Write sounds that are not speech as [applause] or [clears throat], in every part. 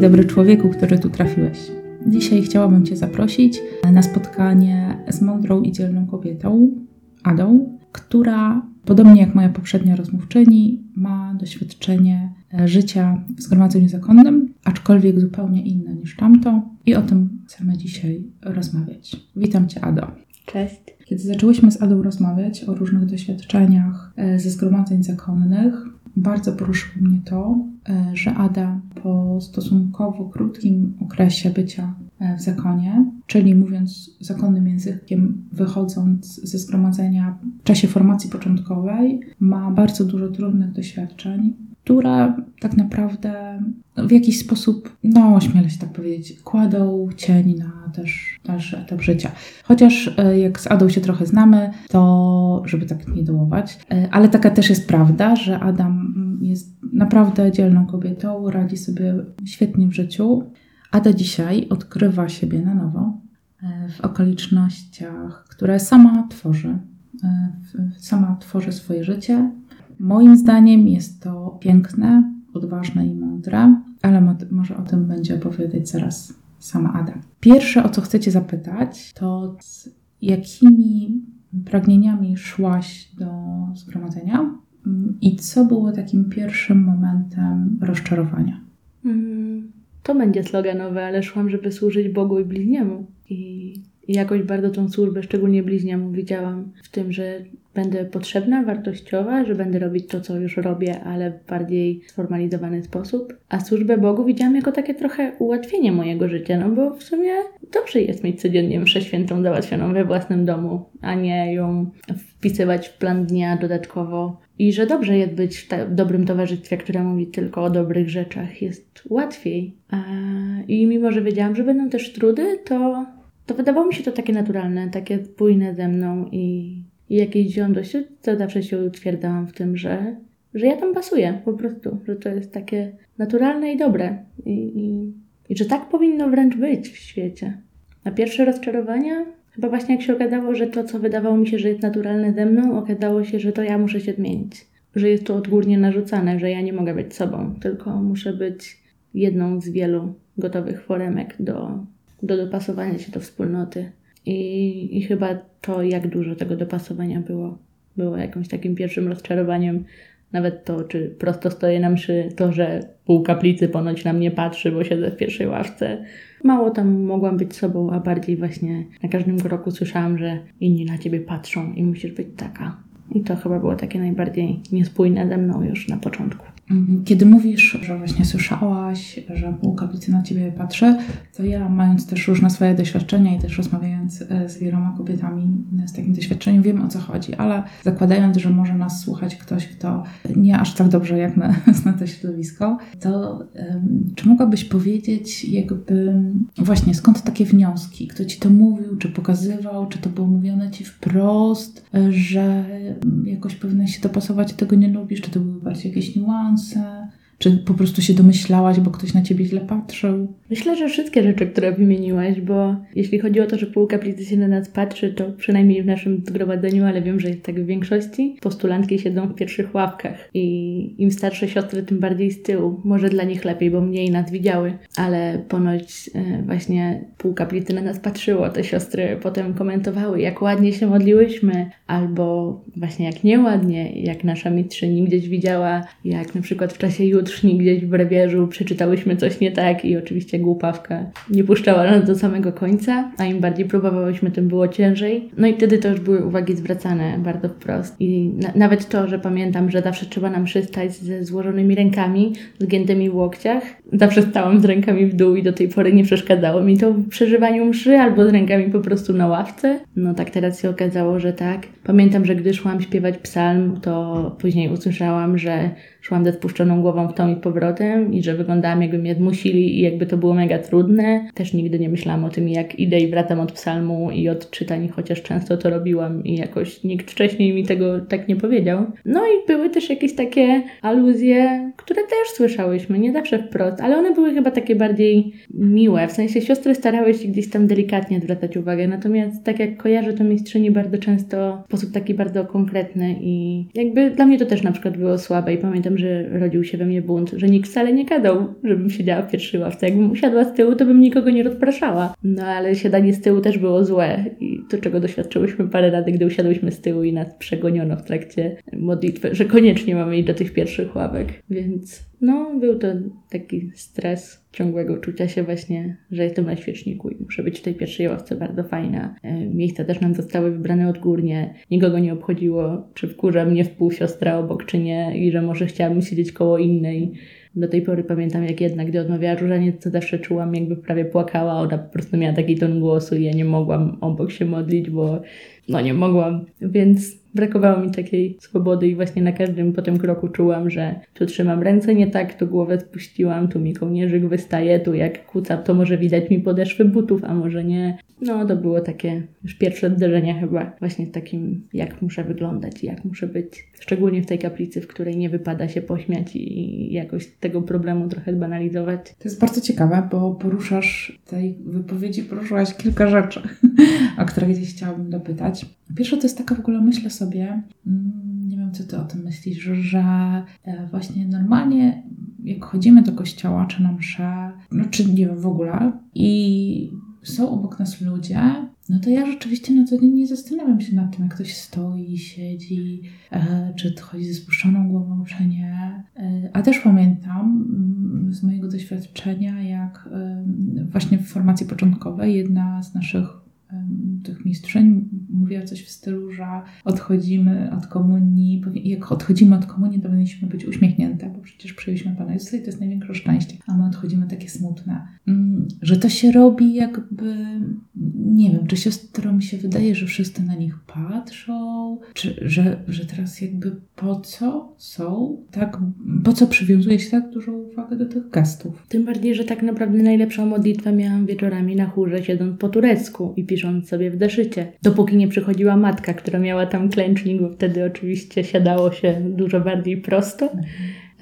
Dobry człowieku, który tu trafiłeś. Dzisiaj chciałabym Cię zaprosić na spotkanie z mądrą i dzielną kobietą, Adą, która, podobnie jak moja poprzednia rozmówczyni, ma doświadczenie życia w zgromadzeniu zakonnym, aczkolwiek zupełnie inne niż tamto, i o tym chcemy dzisiaj rozmawiać. Witam Cię, Ado. Cześć. Kiedy zaczęłyśmy z Adą rozmawiać o różnych doświadczeniach e, ze zgromadzeń zakonnych, bardzo poruszyło mnie to, e, że Ada po stosunkowo krótkim okresie bycia e, w zakonie, czyli mówiąc zakonnym językiem, wychodząc ze zgromadzenia w czasie formacji początkowej, ma bardzo dużo trudnych doświadczeń, które tak naprawdę w jakiś sposób, no śmielę się tak powiedzieć, kładą cień na też dalszy etap życia. Chociaż e, jak z Adą się trochę znamy, to żeby tak nie dołować, e, ale taka też jest prawda, że Adam jest naprawdę dzielną kobietą, radzi sobie świetnie w życiu. Ada dzisiaj odkrywa siebie na nowo e, w okolicznościach, które sama tworzy. Sama tworzy swoje życie. Moim zdaniem jest to piękne, odważne i mądre, ale może o tym będzie opowiadać zaraz sama Ada. Pierwsze, o co chcecie zapytać, to z jakimi pragnieniami szłaś do zgromadzenia mm, i co było takim pierwszym momentem rozczarowania? Mm, to będzie sloganowe, ale szłam, żeby służyć Bogu i bliźniemu. I i jakoś bardzo tą służbę, szczególnie bliźniemu, widziałam w tym, że będę potrzebna, wartościowa, że będę robić to, co już robię, ale w bardziej sformalizowany sposób. A służbę Bogu widziałam jako takie trochę ułatwienie mojego życia, no bo w sumie dobrze jest mieć codziennie mszę świętą załatwioną we własnym domu, a nie ją wpisywać w plan dnia dodatkowo. I że dobrze jest być w dobrym towarzystwie, które mówi tylko o dobrych rzeczach. Jest łatwiej. I mimo, że wiedziałam, że będą też trudy, to to wydawało mi się to takie naturalne, takie spójne ze mną i, i jakieś wziąłem dość, to zawsze się utwierdzałam w tym, że, że ja tam pasuję po prostu, że to jest takie naturalne i dobre i, i, i że tak powinno wręcz być w świecie. A pierwsze rozczarowania? Chyba właśnie jak się okazało, że to, co wydawało mi się, że jest naturalne ze mną, okazało się, że to ja muszę się zmienić. Że jest to odgórnie narzucane, że ja nie mogę być sobą, tylko muszę być jedną z wielu gotowych foremek do do dopasowania się do wspólnoty. I, I chyba to, jak dużo tego dopasowania było, było jakimś takim pierwszym rozczarowaniem. Nawet to, czy prosto stoję na mszy, to, że pół kaplicy ponoć na mnie patrzy, bo siedzę w pierwszej ławce. Mało tam mogłam być sobą, a bardziej właśnie na każdym kroku słyszałam, że inni na ciebie patrzą i musisz być taka. I to chyba było takie najbardziej niespójne ze mną już na początku. Mhm. Kiedy mówisz, że właśnie słyszałaś, że pół kaplicy na ciebie patrzy, to ja, mając też różne swoje doświadczenia i też rozmawiając e, z wieloma kobietami z takim doświadczeniem, wiem o co chodzi, ale zakładając, że może nas słuchać ktoś, kto nie aż tak dobrze jak my [laughs] zna to środowisko, to um, czy mogłabyś powiedzieć, jakby właśnie skąd takie wnioski? Kto ci to mówił, czy pokazywał, czy to było mówione ci wprost, e, że jakoś powinnaś się dopasować, tego nie lubisz, czy to były bardziej jakieś niuanse? Czy po prostu się domyślałaś, bo ktoś na ciebie źle patrzył? Myślę, że wszystkie rzeczy, które wymieniłaś, bo jeśli chodzi o to, że pół kaplicy się na nas patrzy, to przynajmniej w naszym zgromadzeniu, ale wiem, że jest tak w większości, postulantki siedzą w pierwszych ławkach i im starsze siostry, tym bardziej z tyłu. Może dla nich lepiej, bo mniej nas widziały, ale ponoć e, właśnie pół kaplicy na nas patrzyło. Te siostry potem komentowały, jak ładnie się modliłyśmy, albo właśnie jak nieładnie, jak nasza mistrzyni gdzieś widziała, jak na przykład w czasie jutr jutrzni gdzieś w brewierzu przeczytałyśmy coś nie tak i oczywiście głupawka nie puszczała nas do samego końca, a im bardziej próbowałyśmy, tym było ciężej. No i wtedy to już były uwagi zwracane bardzo wprost. I na, nawet to, że pamiętam, że zawsze trzeba nam przystać ze złożonymi rękami, zgiętymi w łokciach. Zawsze stałam z rękami w dół i do tej pory nie przeszkadzało mi to w przeżywaniu mszy albo z rękami po prostu na ławce. No tak teraz się okazało, że tak. Pamiętam, że gdy szłam śpiewać psalm, to później usłyszałam, że szłam ze spuszczoną głową w tą i powrotem i że wyglądałam jakby mnie zmusili i jakby to było było mega trudne. Też nigdy nie myślałam o tym, jak idę i wracam od psalmu i od czytań, chociaż często to robiłam i jakoś nikt wcześniej mi tego tak nie powiedział. No i były też jakieś takie aluzje, które też słyszałyśmy, nie zawsze wprost, ale one były chyba takie bardziej miłe. W sensie siostry starały się gdzieś tam delikatnie zwracać uwagę, natomiast tak jak kojarzę to mistrzyni bardzo często w sposób taki bardzo konkretny i jakby dla mnie to też na przykład było słabe i pamiętam, że rodził się we mnie bunt, że nikt wcale nie gadał, żebym siedziała w pierwszej ławce. Jakbym usiadła z tyłu, to bym nikogo nie rozpraszała. No ale siadanie z tyłu też było złe i to, czego doświadczyłyśmy parę razy, gdy usiadłyśmy z tyłu i nas przegoniono w trakcie modlitwy, że koniecznie mamy iść do tych pierwszych ławek. Więc no, był to taki stres ciągłego czucia się właśnie, że jestem na świeczniku i muszę być w tej pierwszej ławce bardzo fajna. E, miejsca też nam zostały wybrane odgórnie. Nikogo nie obchodziło, czy wkurza mnie wpół siostra obok, czy nie i że może chciałabym siedzieć koło innej. Do tej pory pamiętam, jak jedna, gdy odmawiała różaniec, to zawsze czułam, jakby prawie płakała. Ona po prostu miała taki ton głosu i ja nie mogłam obok się modlić, bo no nie mogłam. Więc brakowało mi takiej swobody i właśnie na każdym po tym kroku czułam, że tu trzymam ręce nie tak, tu głowę spuściłam, tu mi kołnierzyk wystaje, tu jak kucam, to może widać mi podeszwy butów, a może nie. No to było takie już pierwsze zderzenie chyba właśnie takim, jak muszę wyglądać jak muszę być. Szczególnie w tej kaplicy, w której nie wypada się pośmiać i jakoś tego problemu trochę zbanalizować. To jest bardzo ciekawe, bo poruszasz w tej wypowiedzi, poruszałaś kilka rzeczy, [laughs] o które gdzieś chciałabym dopytać. Pierwsza to jest taka w ogóle, myślę sobie, mm, nie wiem co ty o tym myślisz, że e, właśnie normalnie jak chodzimy do kościoła czy na mszę, no czy nie wiem w ogóle i są obok nas ludzie, no to ja rzeczywiście na co dzień nie zastanawiam się nad tym, jak ktoś stoi, siedzi, e, czy chodzi ze spuszczoną głową, czy nie. E, a też pamiętam mm, z mojego doświadczenia, jak właśnie w formacji początkowej jedna z naszych tych mistrzyń mówiła coś w stylu, że odchodzimy od komunii, jak odchodzimy od komunii, to powinniśmy być uśmiechnięte, bo przecież przyjęliśmy Pana Jezusa i to jest największe szczęście, a my odchodzimy takie smutne. Mm, że to się robi jakby, nie wiem, czy siostrom się wydaje, że wszyscy na nich patrzą, czy że, że teraz jakby po co są tak, po co przywiązuje się tak dużą uwagę do tych gestów. Tym bardziej, że tak naprawdę najlepszą modlitwę miałam wieczorami na chórze, siedząc po turecku i pisząc sobie w deszycie. Dopóki nie przychodziła matka, która miała tam klęcznik, bo wtedy oczywiście siadało się dużo bardziej prosto. Mhm.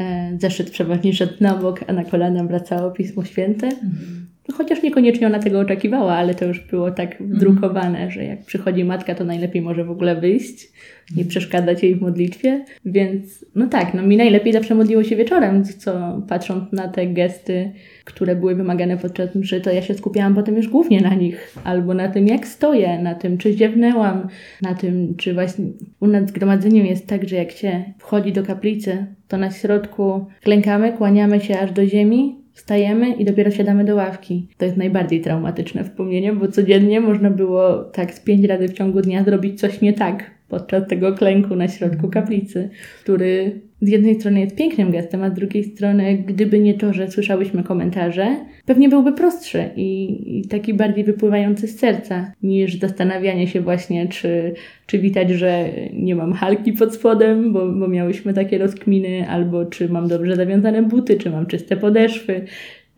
E, zeszyt przewodni szedł na bok, a na kolana wracało Pismo Święte. Mhm. No, chociaż niekoniecznie ona tego oczekiwała, ale to już było tak mhm. że jak przychodzi matka, to najlepiej może w ogóle wyjść, nie przeszkadzać jej w modlitwie. Więc no tak, no mi najlepiej zawsze modliło się wieczorem, co patrząc na te gesty, które były wymagane podczas mszy, to ja się skupiałam potem już głównie na nich. Albo na tym, jak stoję, na tym, czy ziewnęłam, na tym, czy właśnie u nas zgromadzeniem jest tak, że jak się wchodzi do kaplicy, to na środku klękamy, kłaniamy się aż do ziemi, Wstajemy i dopiero siadamy do ławki. To jest najbardziej traumatyczne wspomnienie, bo codziennie można było tak z pięć razy w ciągu dnia zrobić coś nie tak podczas tego klęku na środku kaplicy, który z jednej strony jest pięknym gestem, a z drugiej strony, gdyby nie to, że słyszałyśmy komentarze, pewnie byłby prostszy i, i, taki bardziej wypływający z serca, niż zastanawianie się właśnie, czy, czy witać, że nie mam halki pod spodem, bo, bo miałyśmy takie rozkminy, albo czy mam dobrze zawiązane buty, czy mam czyste podeszwy,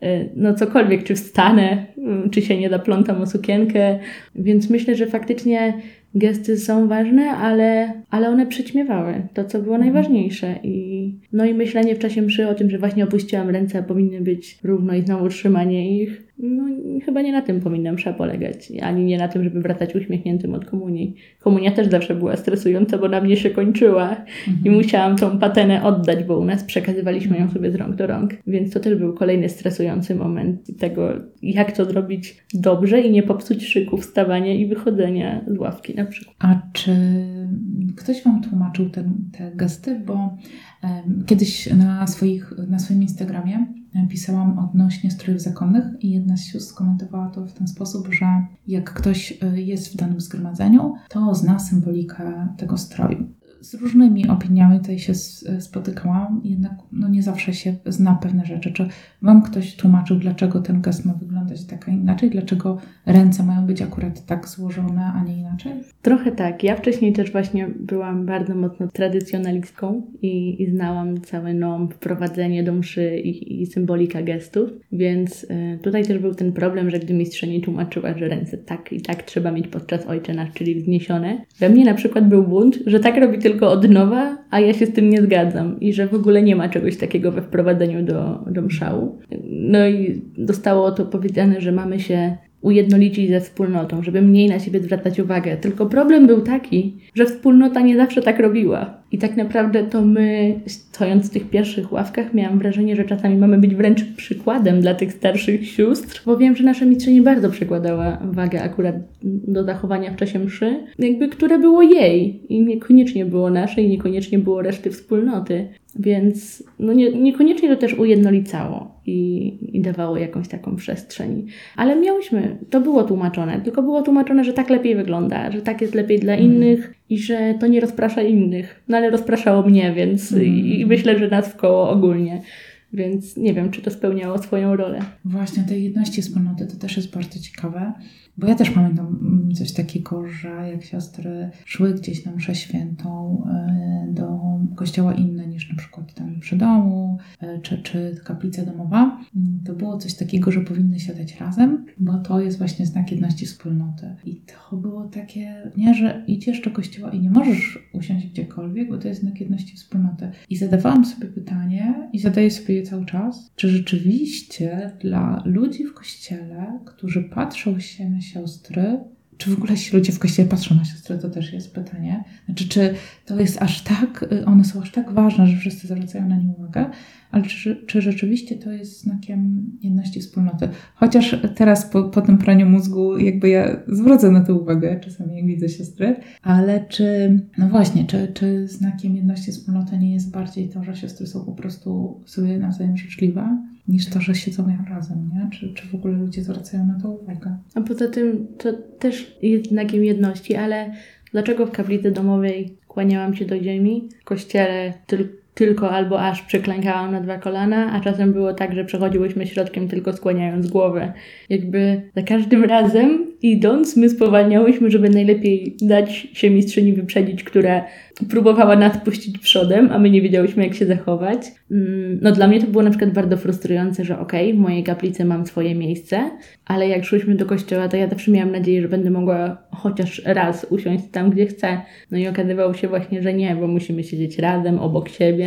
e, no cokolwiek, czy wstanę, czy się nie zaplątam o sukienkę, więc myślę, że faktycznie gesty są ważne, ale, ale one przyćmiewały to, co było mhm. najważniejsze. I, no i myślenie w czasie mszy o tym, że właśnie opuściłam ręce, a powinny być równo i znowu trzymanie ich, no, chyba nie na tym powinna msza polegać, ani nie na tym, żeby wracać uśmiechniętym od komunii. Komunia też zawsze była stresująca, bo na mnie się kończyła mhm. i musiałam tą patenę oddać, bo u nas przekazywaliśmy ją sobie z rąk do rąk, więc to też był kolejny stresujący moment tego, jak to zrobić dobrze i nie popsuć szyku wstawania i wychodzenia z ławki na przykład. A czy ktoś Wam tłumaczył te, te gesty? Bo um, kiedyś na, swoich, na swoim Instagramie pisałam odnośnie strojów zakonnych i jedna z sióstr skomentowała to w ten sposób, że jak ktoś y, jest w danym zgromadzeniu, to zna symbolikę tego stroju. Z różnymi opiniami tutaj się spotykałam, jednak no nie zawsze się zna pewne rzeczy. Czy Wam ktoś tłumaczył, dlaczego ten gest ma wyglądać tak, a inaczej? Dlaczego ręce mają być akurat tak złożone, a nie inaczej? Trochę tak. Ja wcześniej też właśnie byłam bardzo mocno tradycjonalistką i, i znałam cały nom, wprowadzenie do mszy i, i symbolika gestów, więc y, tutaj też był ten problem, że gdy mistrzyni tłumaczyła, że ręce tak i tak trzeba mieć podczas Ojcze Nasz, czyli wzniesione, we mnie na przykład był bunt, że tak robi tylko od nowa, a ja się z tym nie zgadzam i że w ogóle nie ma czegoś takiego we wprowadzeniu do, do mszału. No i zostało to powiedziane, że mamy się ujednolicić ze wspólnotą, żeby mniej na siebie zwracać uwagę. Tylko problem był taki, że wspólnota nie zawsze tak robiła. I tak naprawdę to my, stojąc w tych pierwszych ławkach, miałam wrażenie, że czasami mamy być wręcz przykładem dla tych starszych sióstr, bo wiem, że nasza mistrzyni bardzo przykładała wagę akurat do zachowania w czasie mszy, jakby które było jej i niekoniecznie było nasze i niekoniecznie było reszty wspólnoty. Więc no nie, niekoniecznie to też ujednolicało i, i dawało jakąś taką przestrzeń. Ale miałyśmy, to było tłumaczone, tylko było tłumaczone, że tak lepiej wygląda, że tak jest lepiej dla mhm. innych i że to nie rozprasza innych. No ale rozpraszało mnie, więc mm. i, i myślę, że nas w koło ogólnie. Więc nie wiem, czy to spełniało swoją rolę. Właśnie tej jedności wspólnoty to też jest bardzo ciekawe, bo ja też pamiętam mm, coś takiego, że jak siostry szły gdzieś na mszę świętą e, do kościoła inne niż na przykład ten przy domu, e, czy, czy kaplica domowa, mm, to było coś takiego, że powinny siadać razem, bo to jest właśnie znak jedności wspólnoty. I to było takie, nie, że idziesz do kościoła i nie możesz usiąść gdziekolwiek, bo to jest znak jedności wspólnoty. I zadawałam sobie pytanie i zadaję sobie je cały czas, czy rzeczywiście dla ludzi w kościele, którzy patrzą się na siostry, czy w ogóle ci ludzie w kościele patrzą na siostry, to też jest pytanie. Znaczy, czy to jest aż tak, one są aż tak ważne, że wszyscy zwracają na nie uwagę, ale czy, czy rzeczywiście to jest znakiem jedności wspólnoty? Chociaż teraz po, po tym praniu mózgu jakby ja zwrócę na to uwagę czasami, jak widzę siostry, ale czy, no właśnie, czy, czy znakiem jedności wspólnoty nie jest bardziej to, że siostry są po prostu sobie nawzajem życzliwe? niż to, że siedzą razem, nie? Czy, czy w ogóle ludzie zwracają na to uwagę? A poza tym to też jest znakiem jedności, ale dlaczego w kaplicy domowej kłaniałam się do ziemi, w kościele tylko tylko albo aż przyklękałam na dwa kolana, a czasem było tak, że przechodziłyśmy środkiem tylko skłaniając głowę. Jakby za każdym razem idąc, my spowalniałyśmy, żeby najlepiej dać się mistrzyni wyprzedzić, która próbowała nas puścić przodem, a my nie wiedziałyśmy, jak się zachować. Mm, no dla mnie to było na przykład bardzo frustrujące, że okej, okay, w mojej kaplicy mam swoje miejsce, ale jak szłyśmy do kościoła, to ja zawsze miałam nadzieję, że będę mogła chociaż raz usiąść tam, gdzie chcę. No i okazywało się właśnie, że nie, bo musimy siedzieć razem, obok siebie.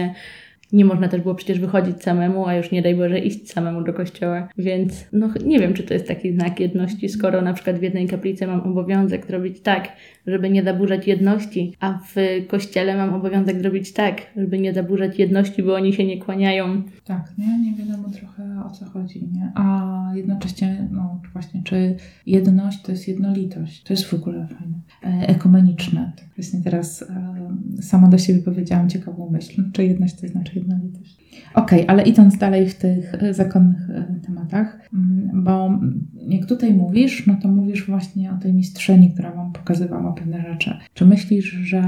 Nie można też było przecież wychodzić samemu, a już nie daj Boże iść samemu do kościoła. Więc no nie wiem, czy to jest taki znak jedności, skoro na przykład w jednej kaplicy mam obowiązek zrobić tak, żeby nie zaburzać jedności, a w kościele mam obowiązek zrobić tak, żeby nie zaburzać jedności, bo oni się nie kłaniają. Tak, nie? Nie wiadomo trochę o co chodzi, nie? A jednocześnie, no właśnie, czy jedność to jest jednolitość? To jest w ogóle fajne. E, ekumeniczne. Tak właśnie teraz e, sama do siebie powiedziałam ciekawą myśl. Czy jedność to znaczy jednolitość? Okej, okay, ale idąc dalej w tych e, zakonnych e, tematach, mm, bo jak tutaj mówisz, no to mówisz właśnie o tej mistrzyni, która Wam pokazywała pewne rzeczy. Czy myślisz, że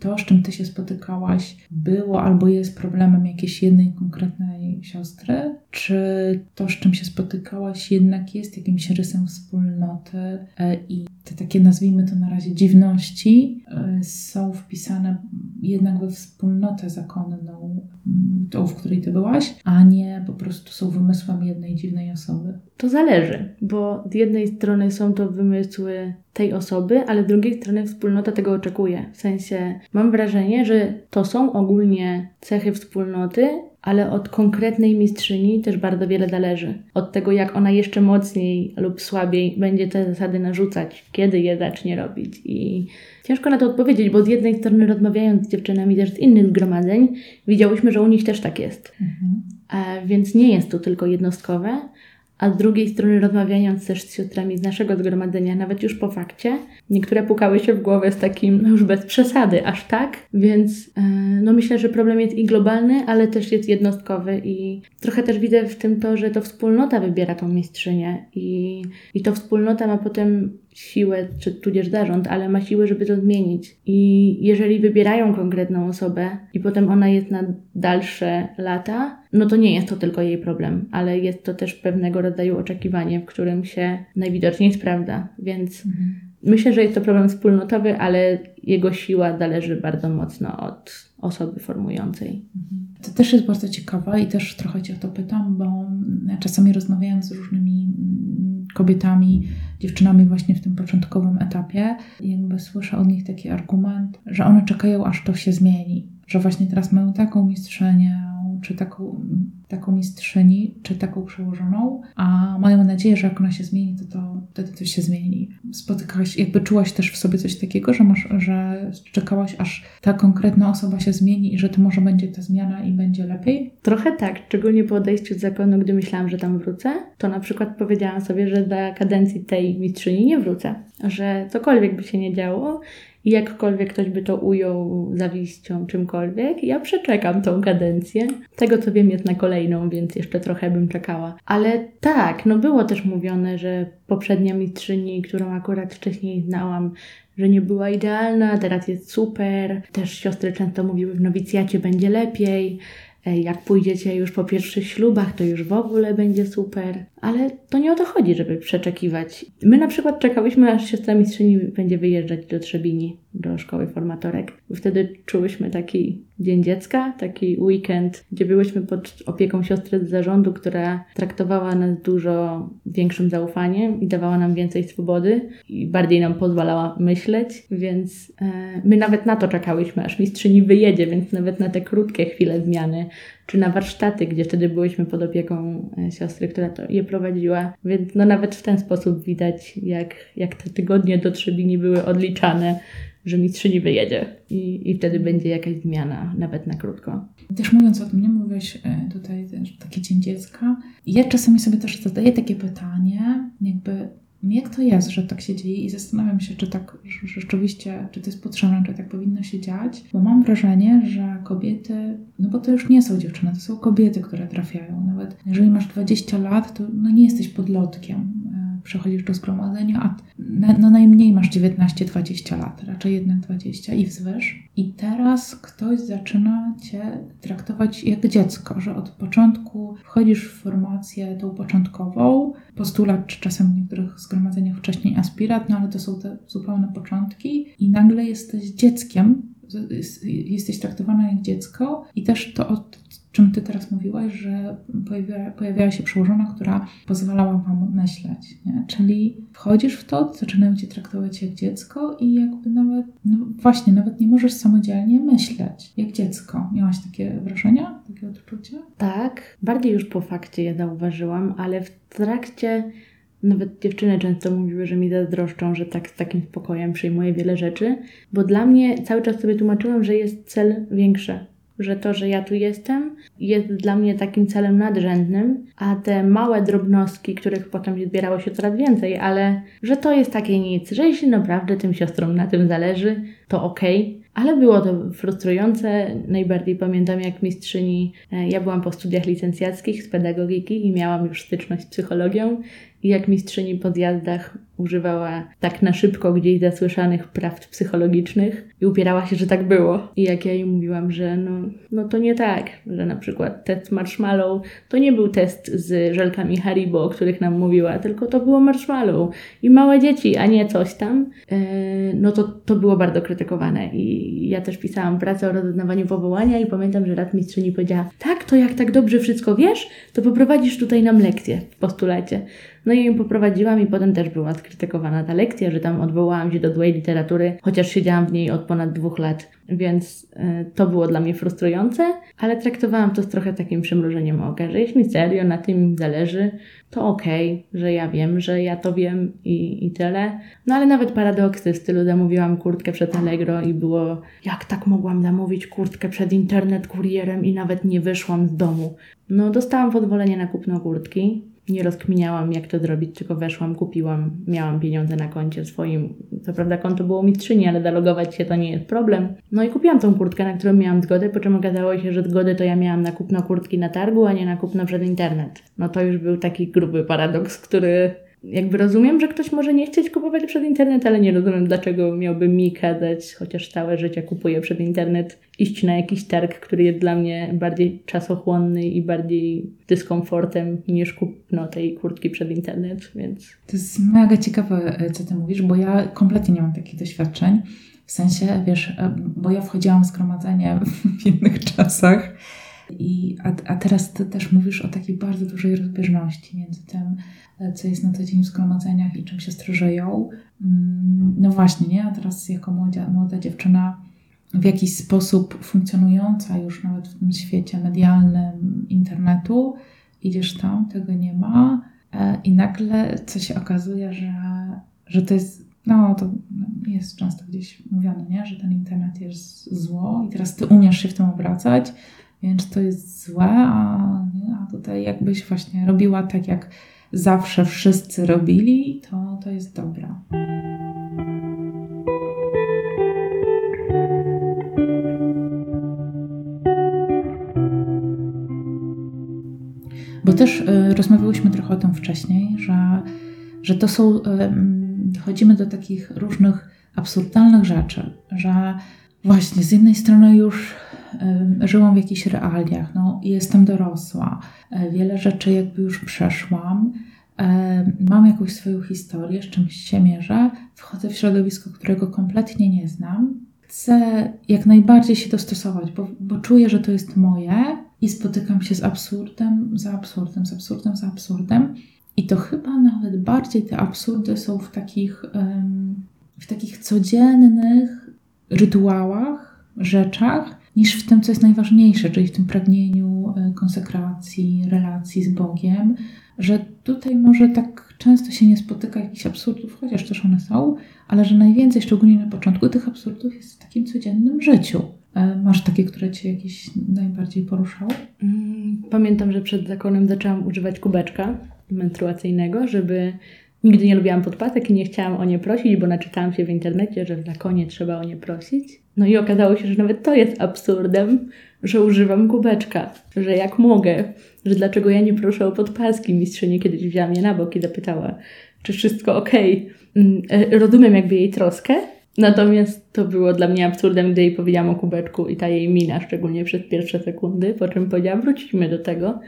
to, z czym Ty się spotykałaś, było albo jest problemem jakiejś jednej konkretnej siostry? Czy to, z czym się spotykałaś, jednak jest jakimś rysem wspólnoty e, i te takie, nazwijmy to na razie, dziwności są wpisane jednak we wspólnotę zakonną, mm, tą, w której ty byłaś, a nie po prostu są wymysłem jednej dziwnej osoby? To zależy, bo z jednej strony są to wymysły tej osoby, ale z drugiej strony wspólnota tego oczekuje. W sensie mam wrażenie, że to są ogólnie cechy wspólnoty, ale od konkretnej mistrzyni też bardzo wiele zależy. Od tego, jak ona jeszcze mocniej lub słabiej będzie te zasady narzucać, kiedy je zacznie robić. I ciężko na to odpowiedzieć, bo z jednej strony rozmawiając z dziewczynami też z innych zgromadzeń, widziałyśmy, że u nich też tak jest. Mhm. E, więc nie jest to tylko jednostkowe, a z drugiej strony rozmawiając też z siostrami z naszego zgromadzenia, nawet już po fakcie, niektóre pukały się w głowę z takim, no już bez przesady, aż tak, więc yy, no myślę, że problem jest i globalny, ale też jest jednostkowy i trochę też widzę w tym to, że to wspólnota wybiera tą mistrzynię i, i to wspólnota ma potem siłę, czy tudzież zarząd, ale ma siłę, żeby to zmienić. I jeżeli wybierają konkretną osobę i potem ona jest na dalsze lata, no to nie jest to tylko jej problem, ale jest to też pewnego rodzaju oczekiwanie, w którym się najwidoczniej sprawdza. Więc mhm. myślę, że jest to problem wspólnotowy, ale jego siła zależy bardzo mocno od osoby formującej. Mhm. To też jest bardzo ciekawe i też trochę Cię o to pytam, bo czasami rozmawiając z różnymi kobietami, dziewczynami właśnie w tym początkowym etapie, jakby słyszę od nich taki argument, że one czekają, aż to się zmieni. Że właśnie teraz mają taką mistrzenię, czy taką, taką mistrzyni, czy taką przełożoną, a mają nadzieję, że jak ona się zmieni, to, to wtedy coś się zmieni. Spotykałaś, jakby czułaś też w sobie coś takiego, że, masz, że czekałaś, aż ta konkretna osoba się zmieni i że to może będzie ta zmiana i będzie lepiej? Trochę tak, szczególnie po odejściu z zakonu, gdy myślałam, że tam wrócę, to na przykład powiedziałam sobie, że dla kadencji tej mistrzyni nie wrócę, że cokolwiek by się nie działo, jakkolwiek ktoś by to ujął zawiścią, czymkolwiek, ja przeczekam tą kadencję. Tego co wiem jest na kolejną, więc jeszcze trochę bym czekała. Ale tak, no było też mówione, że poprzednia mistrzyni, którą akurat wcześniej znałam, że nie była idealna, teraz jest super. Też siostry często mówiły, w nowicjacie będzie lepiej. E, jak pójdziecie już po pierwszych ślubach, to już w ogóle będzie super. Ale to nie o to chodzi, żeby przeczekiwać. My na przykład czekałyśmy, aż siostra mistrzyni będzie wyjeżdżać do Trzebini, do szkoły formatorek. Wtedy czułyśmy taki Dzień Dziecka, taki weekend, gdzie byłyśmy pod opieką siostry z zarządu, która traktowała nas dużo większym zaufaniem i dawała nam więcej swobody i bardziej nam pozwalała myśleć, więc e, my nawet na to czekałyśmy, aż mistrzyni wyjedzie, więc nawet na te krótkie chwile zmiany czy na warsztaty, gdzie wtedy byłyśmy pod opieką e, siostry, która to je prowadziła. Więc no nawet w ten sposób widać, jak, jak te tygodnie do Trzebini były odliczane, że mistrzyni wyjedzie i, i wtedy będzie jakaś zmiana, nawet na krótko. Też mówiąc o tym, nie mówisz e, tutaj taki dzień dziecka. Ja czasami sobie też zadaję takie pytanie, jakby jak to jest, że tak się dzieje i zastanawiam się, czy tak rzeczywiście, czy to jest potrzebne, czy tak powinno się dziać, bo mam wrażenie, że kobiety, no bo to już nie są dziewczyny, to są kobiety, które trafiają. Nawet jeżeli masz 20 lat, to no nie jesteś podlotkiem przechodzisz do zgromadzenia, a na, no najmniej masz 19-20 lat, raczej jednak 20 i wzwyż. I teraz ktoś zaczyna cię traktować jak dziecko, że od początku wchodzisz w formację tą początkową, postulat, czy czasem w niektórych zgromadzeniach wcześniej aspirat, no ale to są te zupełne początki i nagle jesteś dzieckiem, jesteś traktowana jak dziecko i też to od czym Ty teraz mówiłaś, że pojawia, pojawiała się przełożona, która pozwalała Wam myśleć, nie? Czyli wchodzisz w to, zaczynają Cię traktować jak dziecko i jakby nawet, no właśnie, nawet nie możesz samodzielnie myśleć jak dziecko. Miałaś takie wrażenia, takie odczucie? Tak, bardziej już po fakcie je zauważyłam, ale w trakcie nawet dziewczyny często mówiły, że mi zazdroszczą, że tak z takim spokojem przyjmuję wiele rzeczy, bo dla mnie cały czas sobie tłumaczyłam, że jest cel większy, że to, że ja tu jestem, jest dla mnie takim celem nadrzędnym, a te małe drobnostki, których potem zbierało się coraz więcej, ale że to jest takie nic, że jeśli naprawdę tym siostrom na tym zależy, to okej. Okay. Ale było to frustrujące. Najbardziej pamiętam, jak mistrzyni. E, ja byłam po studiach licencjackich z pedagogiki i miałam już styczność z psychologią jak mistrzyni po zjazdach używała tak na szybko gdzieś zasłyszanych prawd psychologicznych i upierała się, że tak było. I jak ja jej mówiłam, że no, no to nie tak, że na przykład test marshmallow to nie był test z żelkami Haribo, o których nam mówiła, tylko to było marshmallow i małe dzieci, a nie coś tam, e, no to, to było bardzo krytykowane. I ja też pisałam pracę o rozeznawaniu powołania i pamiętam, że rad mistrzyni powiedziała, tak, to jak tak dobrze wszystko wiesz, to poprowadzisz tutaj nam lekcję w postulacie. No i ją poprowadziłam i potem też była skrytykowana ta lekcja, że tam odwołałam się do złej literatury, chociaż siedziałam w niej od ponad dwóch lat, więc y, to było dla mnie frustrujące, ale traktowałam to z trochę takim przymrużeniem oka, że jeśli serio na tym zależy, to okej, okay, że ja wiem, że ja to wiem i, i tyle. No ale nawet paradoksy w stylu zamówiłam kurtkę przed Allegro i było, jak tak mogłam zamówić kurtkę przed internet kurierem i nawet nie wyszłam z domu. No dostałam pozwolenie na kupno kurtki, nie rozkminiałam, jak to zrobić, tylko weszłam, kupiłam, miałam pieniądze na koncie swoim. Co prawda konto było mistrzyni, ale zalogować się to nie jest problem. No i kupiłam tą kurtkę, na którą miałam zgodę, po czym okazało się, że zgodę to ja miałam na kupno kurtki na targu, a nie na kupno przez internet. No to już był taki gruby paradoks, który jakby rozumiem, że ktoś może nie chcieć kupować przez internet, ale nie rozumiem, dlaczego miałby mi kazać, chociaż całe życie kupuję przez internet, iść na jakiś targ, który jest dla mnie bardziej czasochłonny i bardziej dyskomfortem niż kupno tej kurtki przed internet, więc... To jest mega ciekawe, e, co ty mówisz, bo ja kompletnie nie mam takich doświadczeń. W sensie, wiesz, e, bo ja wchodziłam w zgromadzenie [laughs] w innych czasach i, a, a teraz ty też mówisz o takiej bardzo dużej rozbieżności między tym, co jest na co dzień w zgromadzeniach i czym siostry żyją. Mm, no właśnie, nie? A teraz jako młoda, młoda dziewczyna w jakiś sposób funkcjonująca już nawet w tym świecie medialnym internetu, idziesz tam, tego nie ma e, i nagle co się okazuje, że, że to jest, no to jest często gdzieś mówione, nie? że ten internet jest zło i teraz ty umiesz się w tym obracać, więc to jest złe, a, a tutaj jakbyś właśnie robiła tak, jak zawsze wszyscy robili, to, to jest dobra. Bo też y, rozmawiałyśmy trochę o tym wcześniej, że, że to są, dochodzimy do takich różnych absurdalnych rzeczy, że właśnie z jednej strony już żyłam w jakichś realiach, no jestem dorosła, y, wiele rzeczy jakby już przeszłam, y, mam jakąś swoją historię, z czymś się mierzę, wchodzę w środowisko, którego kompletnie nie znam, chcę jak najbardziej się dostosować, bo, bo czuję, że to jest moje i spotykam się z absurdem, za absurdem, z absurdem, za absurdem. I to chyba nawet bardziej te absurdy są w takich, w takich codziennych rytuałach, rzeczach, niż w tym, co jest najważniejsze, czyli w tym pragnieniu e, konsekracji, relacji z Bogiem, że tutaj może tak często się nie spotyka jakichś absurdów, chociaż też one są, ale że najwięcej, szczególnie na początku, tych absurdów jest w takim codziennym życiu. E, masz takie, które Cię jakieś najbardziej poruszały? Mm, pamiętam, że przed zakonem zaczęłam używać kubeczka menstruacyjnego, żeby nigdy nie lubiłam podpasek i nie chciałam o nie prosić, bo naczytałam się w internecie, że w zakonie trzeba o nie prosić. No i okazało się, że nawet to jest absurdem, że używam kubeczka, że jak mogę, że dlaczego ja nie proszę o podpaski. Mistrzyni kiedyś wzięła mnie na bok i zapytała, czy wszystko ok. Mm, e, rozumiem jakby jej troskę, Natomiast to było dla mnie absurdem, gdy jej powiedziałam o kubeczku i ta jej mina, szczególnie przez pierwsze sekundy, po czym powiedziałam, wrócimy do tego.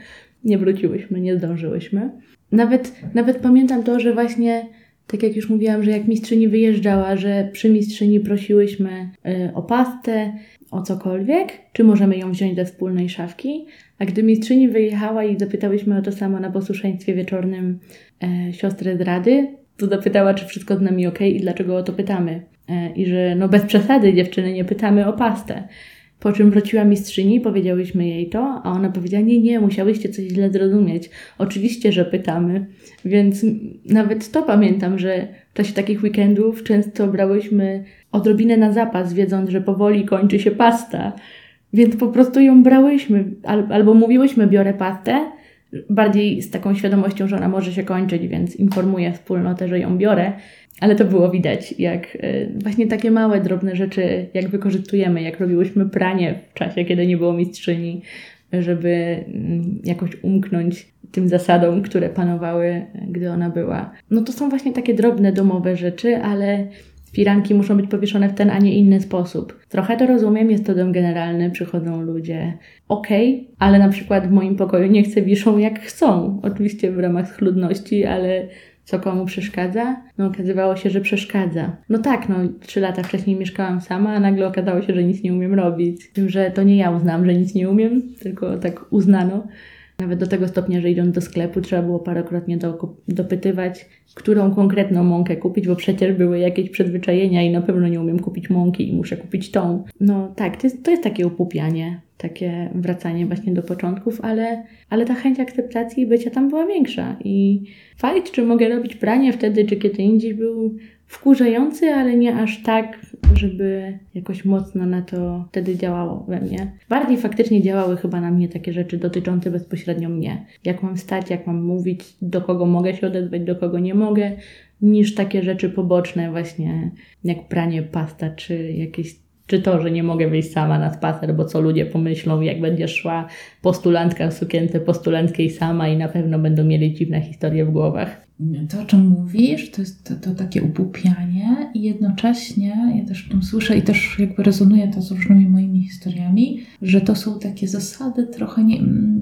Nie wróciłyśmy, nie zdążyłyśmy. Nawet, nawet pamiętam to, że właśnie, tak jak już mówiłam, że jak mistrzyni wyjeżdżała, że przy mistrzyni prosiłyśmy y, o pastę, o cokolwiek, czy możemy ją wziąć do wspólnej szafki. A gdy mistrzyni wyjechała i zapytałyśmy o to samo na posłuszeństwie wieczornym e, siostrę z Rady, to zapytała, czy wszystko z nami ok i dlaczego o to pytamy. E, I że no bez przesady dziewczyny nie pytamy o pastę. Po czym wróciła mistrzyni, powiedziałyśmy jej to, a ona powiedziała: Nie, nie, musiałyście coś źle zrozumieć. Oczywiście, że pytamy. Więc nawet to pamiętam, że w czasie takich weekendów często brałyśmy odrobinę na zapas, wiedząc, że powoli kończy się pasta. Więc po prostu ją brałyśmy, albo mówiłyśmy: Biorę pastę, bardziej z taką świadomością, że ona może się kończyć, więc informuję wspólnotę, że ją biorę. Ale to było widać, jak e, właśnie takie małe, drobne rzeczy, jak wykorzystujemy, jak robiłyśmy pranie w czasie, kiedy nie było mistrzyni, żeby mm, jakoś umknąć tym zasadom, które panowały, gdy ona była. No to są właśnie takie drobne domowe rzeczy, ale firanki muszą być powieszone w ten, a nie inny sposób. Trochę to rozumiem, jest to dom generalny, przychodzą ludzie. Okej, okay, ale na przykład w moim pokoju nie chcę wiszą jak chcą. Oczywiście w ramach schludności, ale co komu przeszkadza? No okazywało się, że przeszkadza. No tak, no trzy lata wcześniej mieszkałam sama, a nagle okazało się, że nic nie umiem robić. Tym, że to nie ja uznałam, że nic nie umiem, tylko tak uznano. Nawet do tego stopnia, że idąc do sklepu trzeba było parokrotnie do, dopytywać, którą konkretną mąkę kupić, bo przecież były jakieś przyzwyczajenia i na pewno nie umiem kupić mąki i muszę kupić tą. No tak, to jest, to jest takie upupianie, takie wracanie właśnie do początków, ale, ale ta chęć akceptacji bycia tam była większa i fakt, czy mogę robić pranie wtedy, czy kiedy indziej był wkurzający, ale nie aż tak, żeby jakoś mocno na to wtedy działało we mnie. Bardziej faktycznie działały chyba na mnie takie rzeczy dotyczące bezpośrednio mnie. Jak mam stać, jak mam mówić, do kogo mogę się odezwać, do kogo nie mogę, niż takie rzeczy poboczne właśnie jak pranie pasta, czy jakieś czy to, że nie mogę wyjść sama na spacer, bo co ludzie pomyślą, jak będzie szła postulantka w sukience postulantskiej sama i na pewno będą mieli dziwne historie w głowach. To, o czym mówisz, to jest to, to takie upupianie i jednocześnie ja też w tym słyszę i też jakby rezonuje to z różnymi moimi historiami, że to są takie zasady trochę nie,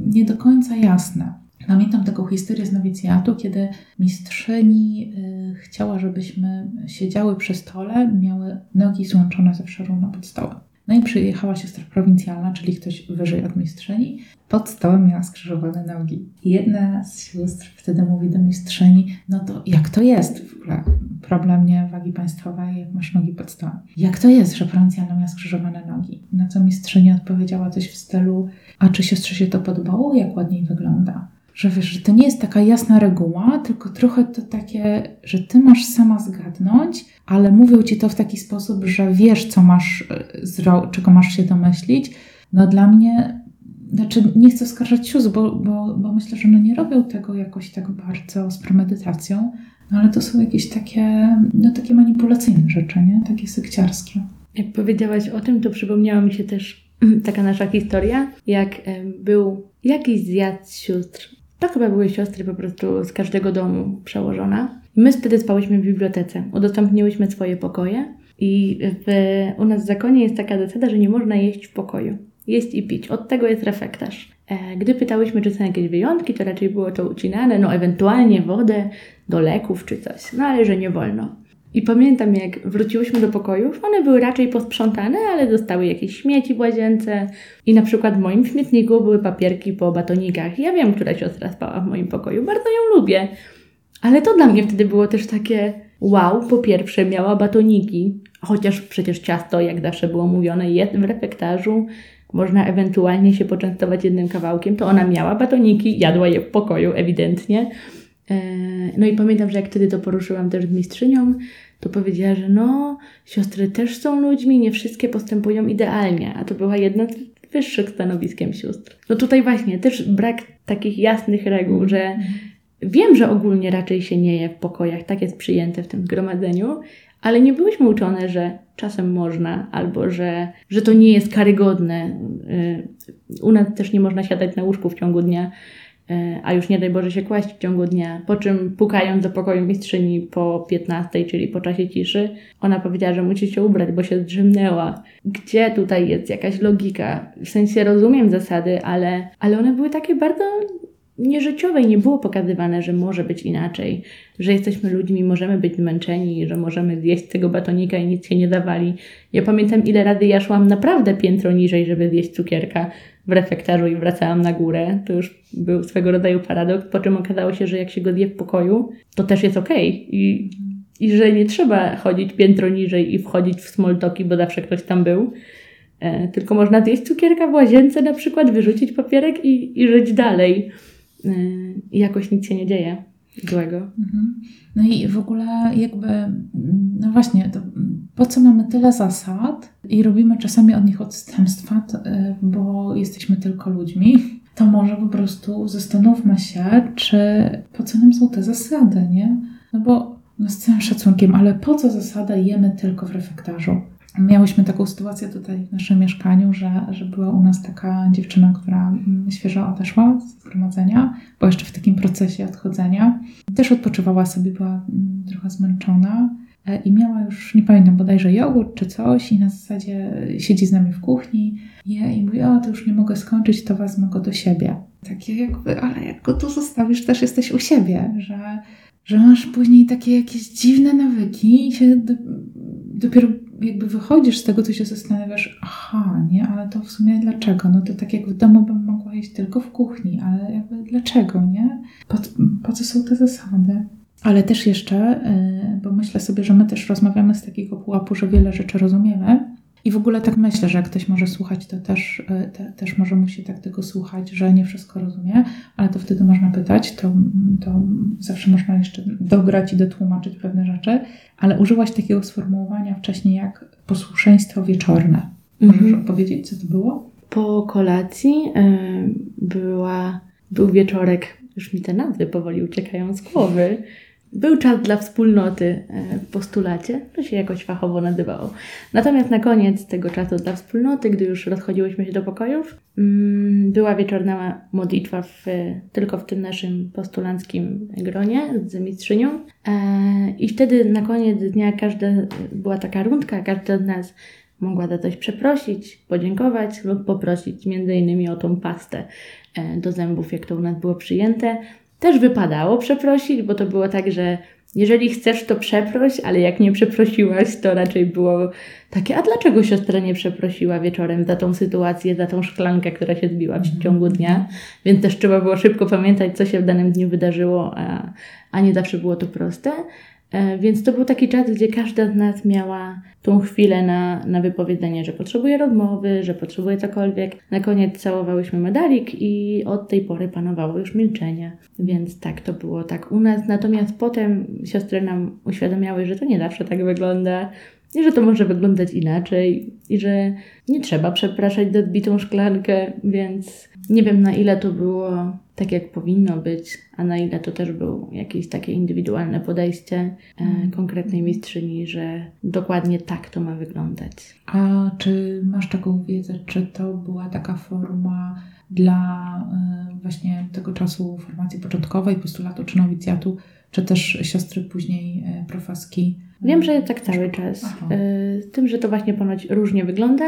nie do końca jasne. Pamiętam taką historię z nowicjatu, kiedy mistrzyni y, chciała, żebyśmy siedziały przy stole, miały nogi złączone ze szarą pod stołem. No i przyjechała siostra prowincjalna, czyli ktoś wyżej od mistrzyni. Pod stołem miała skrzyżowane nogi. Jedna z sióstr wtedy mówi do mistrzyni, no to jak to jest w ogóle? Problem nie wagi państwowej, jak masz nogi pod stołem. Jak to jest, że prowincjalna miała skrzyżowane nogi? Na co mistrzyni odpowiedziała coś w stylu, a czy siostrze się to podobało? Jak ładniej wygląda? Że wiesz, że to nie jest taka jasna reguła, tylko trochę to takie, że ty masz sama zgadnąć, ale mówią ci to w taki sposób, że wiesz, co masz, e, czego masz się domyślić. No dla mnie, znaczy nie chcę oskarżać sióstr, bo, bo, bo myślę, że one nie robią tego jakoś tak bardzo z premedytacją, no ale to są jakieś takie, no takie manipulacyjne rzeczy, nie? Takie sekciarskie. Jak powiedziałaś o tym, to przypomniała mi się też [clears throat] taka nasza historia, jak był jakiś zjazd sióstr to chyba były siostry po prostu z każdego domu przełożona. My wtedy spałyśmy w bibliotece. Udostępniłyśmy swoje pokoje i w, u nas w zakonie jest taka zasada, że nie można jeść w pokoju. Jeść i pić. Od tego jest refektarz. E, gdy pytałyśmy, czy są jakieś wyjątki, to raczej było to ucinane, no ewentualnie wodę do leków czy coś. No ale że nie wolno. I pamiętam, jak wróciłyśmy do pokojów, one były raczej posprzątane, ale dostały jakieś śmieci w łazience. I na przykład w moim śmietniku były papierki po batonikach. Ja wiem, która siostra spała w moim pokoju, bardzo ją lubię. Ale to dla mnie wtedy było też takie wow, po pierwsze miała batoniki, chociaż przecież ciasto, jak zawsze było mówione, jest w refektarzu, można ewentualnie się poczęstować jednym kawałkiem, to ona miała batoniki, jadła je w pokoju ewidentnie. E, no i pamiętam, że jak wtedy to poruszyłam też z mistrzynią, to powiedziała, że no, siostry też są ludźmi, nie wszystkie postępują idealnie, a to była jedna z wyższych stanowiskiem sióstr. No tutaj właśnie też brak takich jasnych reguł, że wiem, że ogólnie raczej się nie je w pokojach, tak jest przyjęte w tym zgromadzeniu, ale nie byłyśmy uczone, że czasem można, albo że, że to nie jest karygodne. Y, u nas też nie można siadać na łóżku w ciągu dnia a już nie daj Boże się kłaść w ciągu dnia. Po czym pukając do pokoju mistrzyni po 15, czyli po czasie ciszy, ona powiedziała, że musi się ubrać, bo się zdrzymnęła. Gdzie tutaj jest jakaś logika? W sensie rozumiem zasady, ale, ale one były takie bardzo nieżyciowe i nie było pokazywane, że może być inaczej, że jesteśmy ludźmi, możemy być zmęczeni, że możemy zjeść tego batonika i nic się nie dawali. Ja pamiętam, ile razy ja szłam naprawdę piętro niżej, żeby zjeść cukierka, w refektarzu i wracałam na górę. To już był swego rodzaju paradoks, po czym okazało się, że jak się go zje w pokoju, to też jest okej. Okay. I, I że nie trzeba chodzić piętro niżej i wchodzić w smoltoki, bo zawsze ktoś tam był. E, tylko można zjeść cukierka w łazience na przykład, wyrzucić papierek i, i żyć dalej. E, I jakoś nic się nie dzieje złego. Mhm. No i w ogóle jakby, no właśnie, to po co mamy tyle zasad i robimy czasami od nich odstępstwa, y, bo jesteśmy tylko ludźmi, to może po prostu zastanówmy się, czy po co nam są te zasady, nie? No bo no z całym szacunkiem, ale po co zasada jemy tylko w refektarzu? Miałyśmy taką sytuację tutaj w naszym mieszkaniu, że, że była u nas taka dziewczyna, która mm, świeżo odeszła z zgromadzenia, była jeszcze w takim procesie odchodzenia. Też odpoczywała sobie, była mm, trochę zmęczona e, i miała już, nie pamiętam, bodajże jogurt czy coś i na zasadzie siedzi z nami w kuchni je, i mówi, o, to już nie mogę skończyć, to wezmę go do siebie. Takie jakby, ale jak go tu zostawisz, też jesteś u siebie, że, że masz później takie jakieś dziwne nawyki i się dopiero jakby wychodzisz z tego, to się zastanawiasz, aha, nie, ale to w sumie dlaczego? No to tak jak w domu bym mogła jeść tylko w kuchni, ale jakby dlaczego, nie? Po, po co są te zasady? Ale też jeszcze, y, bo myślę sobie, że my też rozmawiamy z takiego pułapu, że wiele rzeczy rozumiemy, i w ogóle tak myślę, że jak ktoś może słuchać, to też, e, te, też może musi tak tego słuchać, że nie wszystko rozumie, ale to wtedy można pytać, to, to zawsze można jeszcze dograć i dotłumaczyć pewne rzeczy. Ale użyłaś takiego sformułowania wcześniej jak posłuszeństwo wieczorne. Możesz mhm. opowiedzieć, co to było? Po kolacji yy, była, był wieczorek, już mi te nazwy powoli uciekają z głowy, był czas dla wspólnoty e, w postulacie, to się jakoś fachowo nazywało. Natomiast na koniec tego czasu dla wspólnoty, gdy już rozchodziłyśmy się do pokojów, mm, była wieczorna modlitwa w, tylko w tym naszym postulanckim gronie z mistrzynią. E, I wtedy na koniec dnia każda była taka rundka, każda z nas mogła za coś przeprosić, podziękować lub poprosić między innymi o tą pastę e, do zębów, jak to u nas było przyjęte. Też wypadało przeprosić, bo to było tak, że jeżeli chcesz, to przeproś, ale jak nie przeprosiłaś, to raczej było takie, a dlaczego siostra nie przeprosiła wieczorem za tą sytuację, za tą szklankę, która się zbiła w ciągu dnia? Więc też trzeba było szybko pamiętać, co się w danym dniu wydarzyło, a, a nie zawsze było to proste. E, więc to był taki czas, gdzie każda z nas miała tą chwilę na, na wypowiedzenie, że potrzebuje rozmowy, że potrzebuje cokolwiek. Na koniec całowałyśmy medalik i od tej pory panowało już milczenie. Więc tak to było tak u nas. Natomiast potem siostry nam uświadamiały, że to nie zawsze tak wygląda, i że to może wyglądać inaczej, i że nie trzeba przepraszać za odbitą szklankę, więc nie wiem na ile to było tak, jak powinno być, a na ile to też było jakieś takie indywidualne podejście e, Mhm. konkretnej mistrzyni, że dokładnie tak to ma wyglądać. A czy masz taką wiedzę, czy to była taka forma dla y, właśnie tego czasu formacji początkowej, postulatu czy nowicjatu, czy też siostry później y, profeski? Wiem, że jest tak cały czas. Aha. E, Z tym, że to właśnie ponoć różnie wygląda,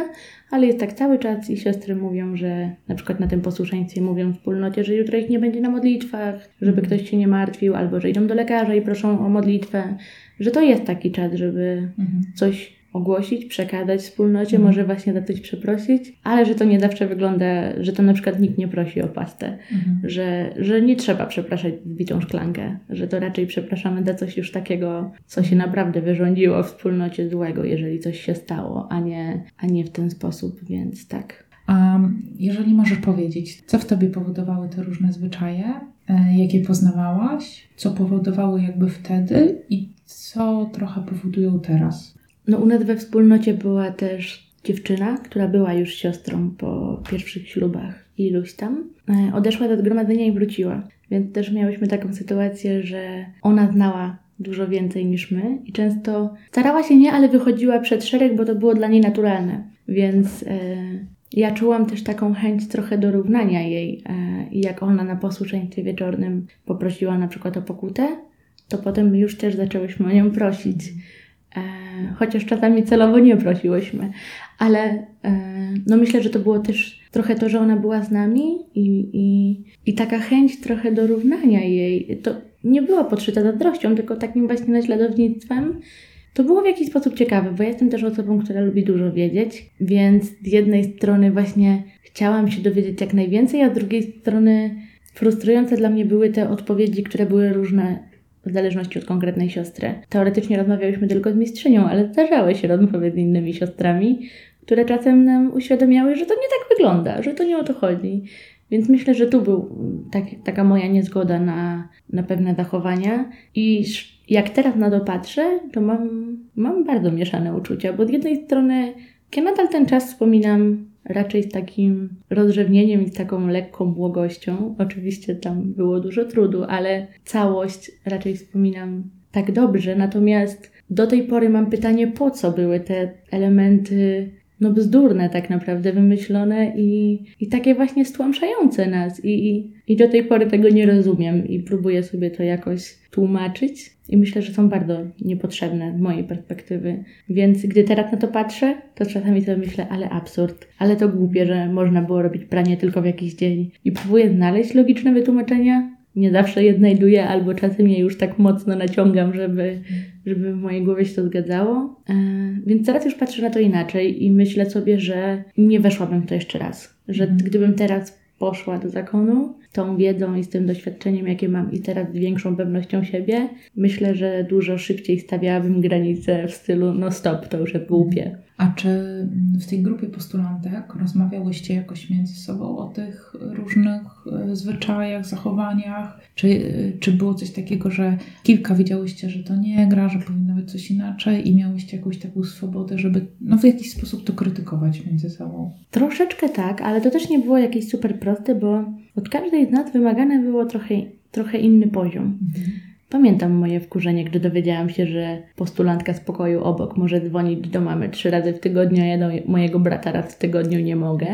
ale jest tak cały czas i siostry mówią, że na przykład na tym posłuszeństwie mówią w wspólnocie, że jutro ich nie będzie na modlitwach, żeby Mhm. ktoś się nie martwił, albo że idą do lekarza i proszą o modlitwę, że to jest taki czas, żeby Mhm. coś ogłosić, przekazać wspólnocie, Mhm. może właśnie za coś przeprosić, ale że to nie zawsze wygląda, że to na przykład nikt nie prosi o pastę, Mhm. że, że nie trzeba przepraszać za zbitą szklankę, że to raczej przepraszamy za coś już takiego, co się naprawdę wyrządziło w wspólnocie złego, jeżeli coś się stało, a nie, a nie w ten sposób, więc tak. A jeżeli możesz powiedzieć, co w tobie powodowały te różne zwyczaje, e, jakie poznawałaś, co powodowały jakby wtedy i co trochę powodują teraz? No u nas we wspólnocie była też dziewczyna, która była już siostrą po pierwszych ślubach iluś tam. E, Odeszła do zgromadzenia i wróciła. Więc też miałyśmy taką sytuację, że ona znała dużo więcej niż my i często starała się nie, ale wychodziła przed szereg, bo to było dla niej naturalne. Więc e, ja czułam też taką chęć trochę dorównania jej e, i jak ona na posłuszeństwie wieczornym poprosiła na przykład o pokutę, to potem już też zaczęłyśmy o nią prosić. E, chociaż czasami celowo nie prosiłyśmy, ale e, no myślę, że to było też trochę to, że ona była z nami i, i, i taka chęć trochę dorównania jej. To nie była podszyta zazdrością, tylko takim właśnie naśladownictwem. To było w jakiś sposób ciekawe, bo jestem też osobą, która lubi dużo wiedzieć, więc z jednej strony właśnie chciałam się dowiedzieć jak najwięcej, a z drugiej strony frustrujące dla mnie były te odpowiedzi, które były różne w zależności od konkretnej siostry. Teoretycznie rozmawiałyśmy tylko z mistrzynią, ale zdarzały się rozmowy z innymi siostrami, które czasem nam uświadamiały, że to nie tak wygląda, że to nie o to chodzi. Więc myślę, że tu był tak, taka moja niezgoda na, na pewne zachowania. I jak teraz na to patrzę, to mam, mam bardzo mieszane uczucia, bo z jednej strony ja nadal ten czas wspominam raczej z takim rozrzewnieniem i z taką lekką błogością. Oczywiście tam było dużo trudu, ale całość raczej wspominam tak dobrze. Natomiast do tej pory mam pytanie, po co były te elementy no bzdurne tak naprawdę, wymyślone i, i takie właśnie stłamszające nas. I, i, I do tej pory tego nie rozumiem i próbuję sobie to jakoś tłumaczyć. I myślę, że są bardzo niepotrzebne z mojej perspektywy. Więc gdy teraz na to patrzę, to czasami sobie myślę, ale absurd, ale to głupie, że można było robić pranie tylko w jakiś dzień. I próbuję znaleźć logiczne wytłumaczenia. Nie zawsze je znajduję, albo czasem je już tak mocno naciągam, żeby, żeby w mojej głowie się to zgadzało. E, więc teraz już patrzę na to inaczej i myślę sobie, że nie weszłabym w to jeszcze raz. Że Mhm. gdybym teraz poszła do zakonu, z tą wiedzą i z tym doświadczeniem, jakie mam i teraz z większą pewnością siebie, myślę, że dużo szybciej stawiałabym granice w stylu no stop, to już jest głupie. A czy w tej grupie postulantek rozmawiałyście jakoś między sobą o tych różnych e, zwyczajach, zachowaniach? Czy, e, czy było coś takiego, że kilka wiedziałyście, że to nie gra, że powinno być coś inaczej i miałyście jakąś taką swobodę, żeby no, w jakiś sposób to krytykować między sobą? Troszeczkę tak, ale to też nie było jakieś super proste, bo od każdej z nas wymagane było trochę, trochę inny poziom. Pamiętam moje wkurzenie, gdy dowiedziałam się, że postulantka z pokoju obok może dzwonić do mamy trzy razy w tygodniu, a ja do mojego brata raz w tygodniu nie mogę.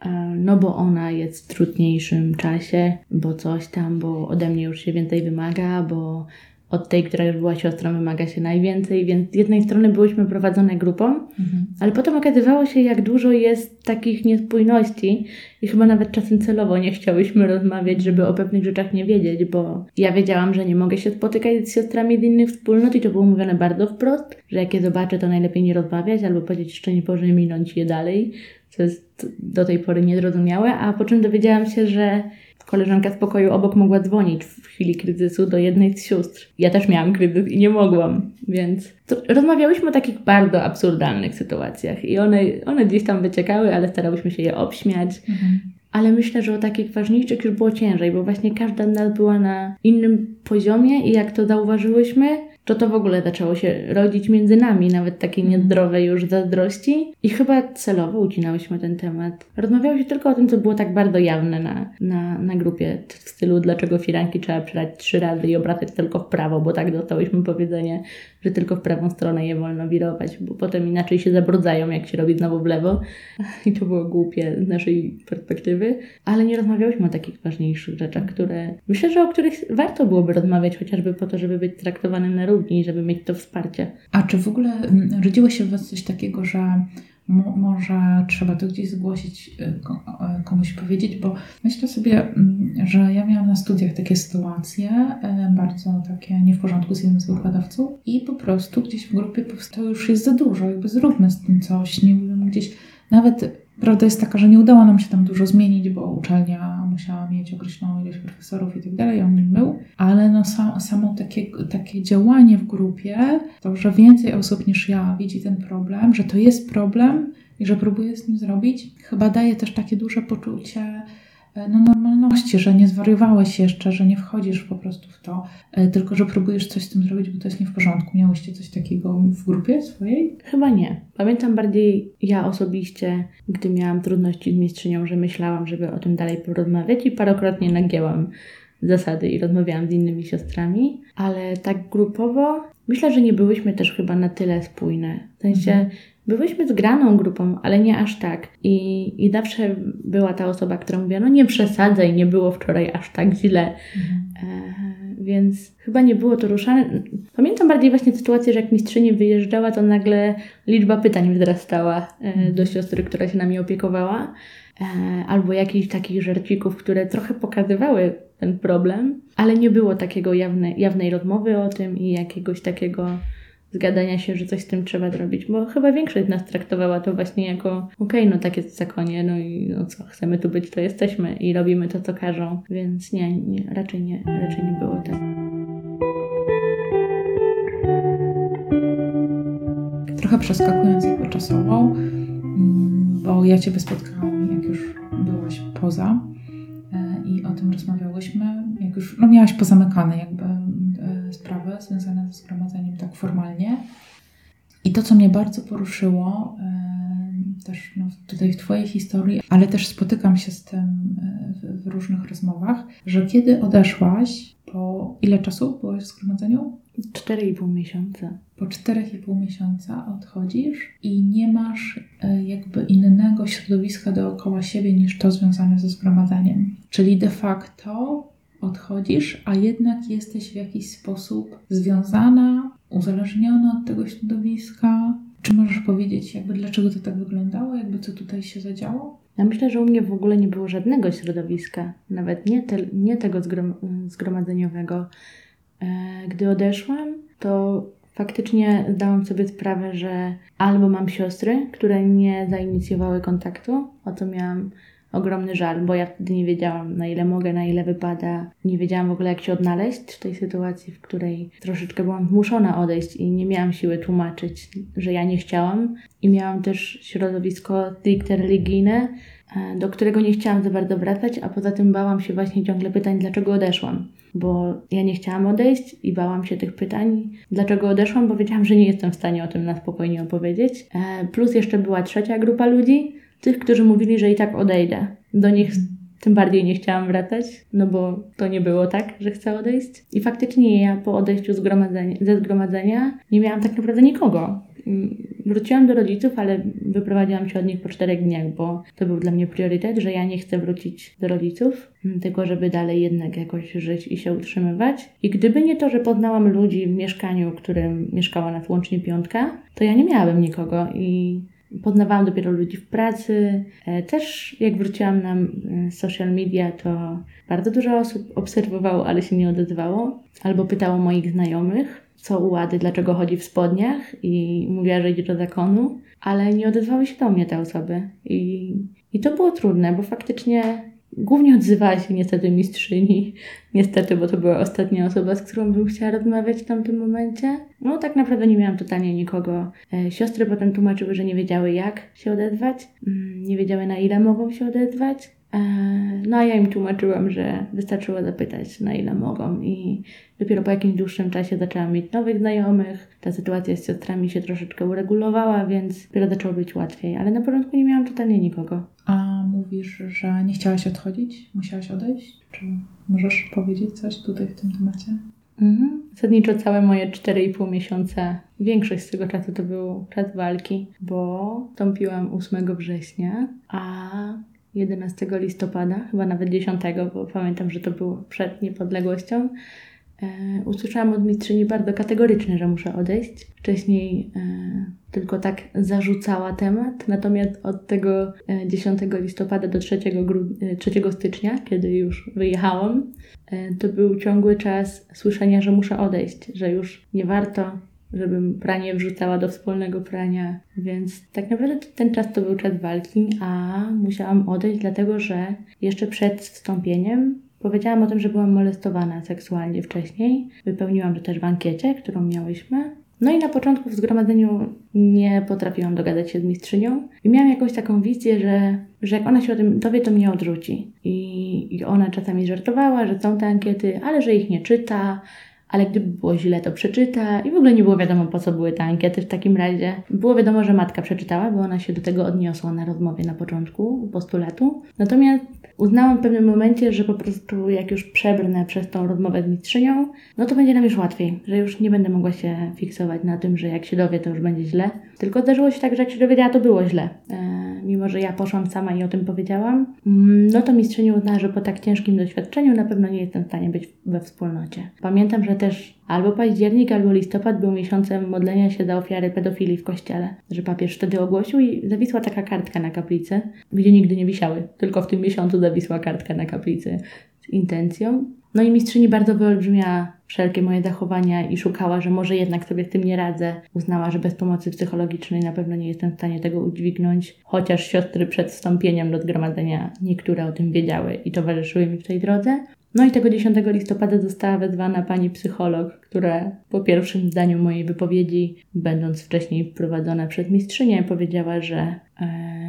e, no bo ona jest w trudniejszym czasie, bo coś tam, bo ode mnie już się więcej wymaga, bo od tej, która już była siostrą, wymaga się najwięcej, więc z jednej strony byłyśmy prowadzone grupą, Mhm. ale potem okazywało się, jak dużo jest takich niespójności i chyba nawet czasem celowo nie chciałyśmy rozmawiać, żeby o pewnych rzeczach nie wiedzieć, bo ja wiedziałam, że nie mogę się spotykać z siostrami z innych wspólnot i to było mówione bardzo wprost, że jak je zobaczę, to najlepiej nie rozmawiać albo powiedzieć jeszcze nie może minąć je dalej, co jest do tej pory niezrozumiałe, a po czym dowiedziałam się, że koleżanka z pokoju obok mogła dzwonić w chwili kryzysu do jednej z sióstr. Ja też miałam kryzys i nie mogłam, więc to rozmawiałyśmy o takich bardzo absurdalnych sytuacjach i one, one gdzieś tam wyciekały, ale starałyśmy się je obśmiać. Mhm. Ale myślę, że o takich ważniejszych już było ciężej, bo właśnie każda z nas była na innym poziomie i jak to zauważyłyśmy, to to w ogóle zaczęło się rodzić między nami, nawet takie niezdrowe już zazdrości. I chyba celowo ucinałyśmy ten temat. Rozmawiało się tylko o tym, co było tak bardzo jawne na, na, na grupie, w stylu dlaczego firanki trzeba przelać trzy razy i obracać tylko w prawo, bo tak dostałyśmy powiedzenie, że tylko w prawą stronę je wolno wirować, bo potem inaczej się zabrudzają, jak się robi znowu w lewo. [laughs] I to było głupie z naszej perspektywy. Ale nie rozmawiałyśmy o takich ważniejszych rzeczach, które myślę, że o których warto byłoby rozmawiać, chociażby po to, żeby być traktowanym na równi i żeby mieć to wsparcie. A czy w ogóle mm, rodziło się w Was coś takiego, że mo- może trzeba to gdzieś zgłosić, y, y, komuś powiedzieć, bo myślę sobie, mm, że ja miałam na studiach takie sytuacje, y, bardzo takie nie w porządku z jednym z wykładowców i po prostu gdzieś w grupie powstało już jest za dużo, jakby zróbmy z tym coś, nie wiem, gdzieś nawet Prawda jest taka, że nie udało nam się tam dużo zmienić, bo uczelnia musiała mieć określoną ilość profesorów i tak dalej, on nim był, ale no sam, samo takie, takie działanie w grupie, to, że więcej osób niż ja widzi ten problem, że to jest problem i że próbuje z nim zrobić, chyba daje też takie duże poczucie no, normalności, że nie zwariowałeś jeszcze, że nie wchodzisz po prostu w to, e, tylko że próbujesz coś z tym zrobić, bo to jest nie w porządku. Miałyście coś takiego w grupie swojej? Chyba nie. Pamiętam bardziej ja osobiście, gdy miałam trudności z mistrzynią, że myślałam, żeby o tym dalej porozmawiać i parokrotnie nagięłam zasady i rozmawiałam z innymi siostrami, ale tak grupowo myślę, że nie byłyśmy też chyba na tyle spójne. W sensie Mhm. Byłyśmy zgraną grupą, ale nie aż tak. I, I zawsze była ta osoba, która mówiła, no nie przesadzaj, nie było wczoraj aż tak źle. E, więc chyba nie było to ruszane. Pamiętam bardziej właśnie sytuację, że jak mistrzyni wyjeżdżała, to nagle liczba pytań wzrastała e, do siostry, która się nami opiekowała. E, albo jakichś takich żarcików, które trochę pokazywały ten problem, ale nie było takiego jawne, jawnej rozmowy o tym i jakiegoś takiego zgadania się, że coś z tym trzeba zrobić, bo chyba większość z nas traktowała to właśnie jako okej, no tak jest w zakonie, no i no co, chcemy tu być, to jesteśmy i robimy to, co każą, więc nie, nie raczej nie, raczej nie było tak. trochę przeskakując jakby czasowo, mm, bo ja Ciebie spotkałam, jak już byłaś poza e, i o tym rozmawiałyśmy, jak już, no miałaś pozamykane jakby sprawy związane ze zgromadzeniem tak formalnie. I to, co mnie bardzo poruszyło, e, też no, tutaj w Twojej historii, ale też spotykam się z tym e, w, w różnych rozmowach, że kiedy odeszłaś, po ile czasu byłaś w zgromadzeniu? 4,5 miesiąca. po 4,5 miesiąca odchodzisz i nie masz e, jakby innego środowiska dookoła siebie niż to związane ze zgromadzeniem. Czyli de facto odchodzisz, a jednak jesteś w jakiś sposób związana, uzależniona od tego środowiska. Czy możesz powiedzieć, jakby dlaczego to tak wyglądało, jakby co tutaj się zadziało? Ja myślę, że u mnie w ogóle nie było żadnego środowiska, nawet nie, te, nie tego zgrom, zgromadzeniowego. E, Gdy odeszłam, to faktycznie zdałam sobie sprawę, że albo mam siostry, które nie zainicjowały kontaktu, o co miałam ogromny żal, bo ja wtedy nie wiedziałam, na ile mogę, na ile wypada. Nie wiedziałam w ogóle, jak się odnaleźć w tej sytuacji, w której troszeczkę byłam zmuszona odejść i nie miałam siły tłumaczyć, że ja nie chciałam. I miałam też środowisko stricte religijne, e, do którego nie chciałam za bardzo wracać, a poza tym bałam się właśnie ciągle pytań, dlaczego odeszłam. Bo ja nie chciałam odejść i bałam się tych pytań, dlaczego odeszłam, bo wiedziałam, że nie jestem w stanie o tym na spokojnie opowiedzieć. E, Plus jeszcze była trzecia grupa ludzi, tych, którzy mówili, że i tak odejdę. Do nich tym bardziej nie chciałam wracać, no bo to nie było tak, że chcę odejść. I faktycznie ja po odejściu zgromadzenia, ze zgromadzenia nie miałam tak naprawdę nikogo. Wróciłam do rodziców, ale wyprowadziłam się od nich po czterech dniach, bo to był dla mnie priorytet, że ja nie chcę wrócić do rodziców, tylko żeby dalej jednak jakoś żyć i się utrzymywać. I gdyby nie to, że poznałam ludzi w mieszkaniu, w którym mieszkała nas łącznie piątka, to ja nie miałabym nikogo i Poznawałam dopiero ludzi w pracy. E, też jak wróciłam na e, social media, to bardzo dużo osób obserwowało, ale się nie odezwało. Albo pytało moich znajomych, co u Łady, dlaczego chodzi w spodniach i mówiła, że idzie do zakonu, ale nie odezwały się do mnie te osoby. I, i to było trudne, bo faktycznie Głównie odzywała się niestety mistrzyni. Niestety, bo to była ostatnia osoba, z którą bym chciała rozmawiać w tamtym momencie. No tak naprawdę nie miałam totalnie nikogo. E, siostry potem tłumaczyły, że nie wiedziały jak się odezwać. Mm, nie wiedziały na ile mogą się odezwać. E, no a ja im tłumaczyłam, że wystarczyło zapytać na ile mogą i dopiero po jakimś dłuższym czasie zaczęłam mieć nowych znajomych. Ta sytuacja z siostrami się troszeczkę uregulowała, więc dopiero zaczęło być łatwiej, ale na początku nie miałam totalnie nikogo. A mówisz, że nie chciałaś odchodzić? Musiałaś odejść? Czy możesz powiedzieć coś tutaj w tym temacie? Mhm. Zasadniczo całe moje 4,5 miesiące, większość z tego czasu to był czas walki, bo wstąpiłam 8 września, a 11 listopada, chyba nawet 10, bo pamiętam, że to było przed niepodległością, e, usłyszałam od mistrzyni bardzo kategorycznie, że muszę odejść. Wcześniej e, tylko tak zarzucała temat, natomiast od tego 10 e, listopada do 3, 3 e, stycznia, kiedy już wyjechałam, e, to był ciągły czas słyszenia, że muszę odejść, że już nie warto żebym pranie wrzucała do wspólnego prania. Więc tak naprawdę ten czas to był czas walki, a musiałam odejść, dlatego że jeszcze przed wstąpieniem powiedziałam o tym, że byłam molestowana seksualnie wcześniej. Wypełniłam to też w ankiecie, którą miałyśmy. No i na początku w zgromadzeniu nie potrafiłam dogadać się z mistrzynią i miałam jakąś taką wizję, że, że jak ona się o tym dowie, to mnie odrzuci. I, I ona czasami żartowała, że są te ankiety, ale że ich nie czyta, ale gdyby było źle, to przeczyta i w ogóle nie było wiadomo, po co były te ankiety w takim razie. Było wiadomo, że matka przeczytała, bo ona się do tego odniosła na rozmowie na początku postulatu. Natomiast uznałam w pewnym momencie, że po prostu jak już przebrnę przez tą rozmowę z mistrzynią, no to będzie nam już łatwiej, że już nie będę mogła się fiksować na tym, że jak się dowie, to już będzie źle. Tylko zdarzyło się tak, że jak się dowiedziała, to było źle. E, mimo, że ja poszłam sama i o tym powiedziałam, mm, no to mistrzyni uznała, że po tak ciężkim doświadczeniu na pewno nie jestem w stanie być we wspólnocie. Pamiętam, że też albo październik, albo listopad był miesiącem modlenia się za ofiary pedofilii w kościele, że papież wtedy ogłosił i zawisła taka kartka na kaplicy, gdzie nigdy nie wisiały, tylko w tym miesiącu zawisła kartka na kaplicy z intencją. No i mistrzyni bardzo wyolbrzymiała wszelkie moje zachowania i szukała, że może jednak sobie z tym nie radzę. Uznała, że bez pomocy psychologicznej na pewno nie jestem w stanie tego udźwignąć, chociaż siostry przed wstąpieniem do zgromadzenia niektóre o tym wiedziały i towarzyszyły mi w tej drodze. No i tego 10 listopada została wezwana pani psycholog, która po pierwszym zdaniu mojej wypowiedzi, będąc wcześniej wprowadzona przez mistrzynię, powiedziała, że,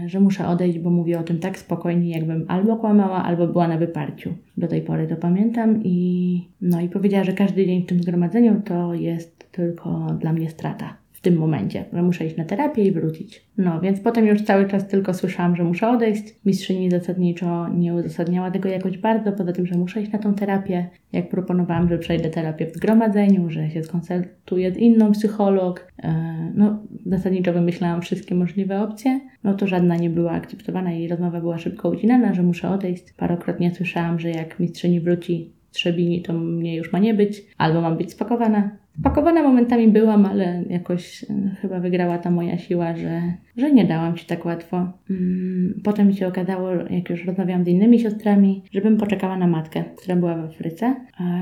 że muszę odejść, bo mówię o tym tak spokojnie, jakbym albo kłamała, albo była na wyparciu. Do tej pory to pamiętam i no i powiedziała, że każdy dzień w tym zgromadzeniu to jest tylko dla mnie strata w tym momencie, że muszę iść na terapię i wrócić. No, więc potem już cały czas tylko słyszałam, że muszę odejść. Mistrzyni zasadniczo nie uzasadniała tego jakoś bardzo, poza tym, że muszę iść na tą terapię. Jak proponowałam, że przejdę terapię w zgromadzeniu, że się skonsultuję z inną psycholog, e, no, zasadniczo wymyślałam wszystkie możliwe opcje, no to żadna nie była akceptowana i rozmowa była szybko ucinana, że muszę odejść. Parokrotnie słyszałam, że jak mistrzyni wróci Trzebini, to mnie już ma nie być, albo mam być spakowana. Pakowana momentami byłam, ale jakoś e, chyba wygrała ta moja siła, że, że nie dałam się tak łatwo. Mm, potem się okazało, jak już rozmawiałam z innymi siostrami, żebym poczekała na matkę, która była w Afryce.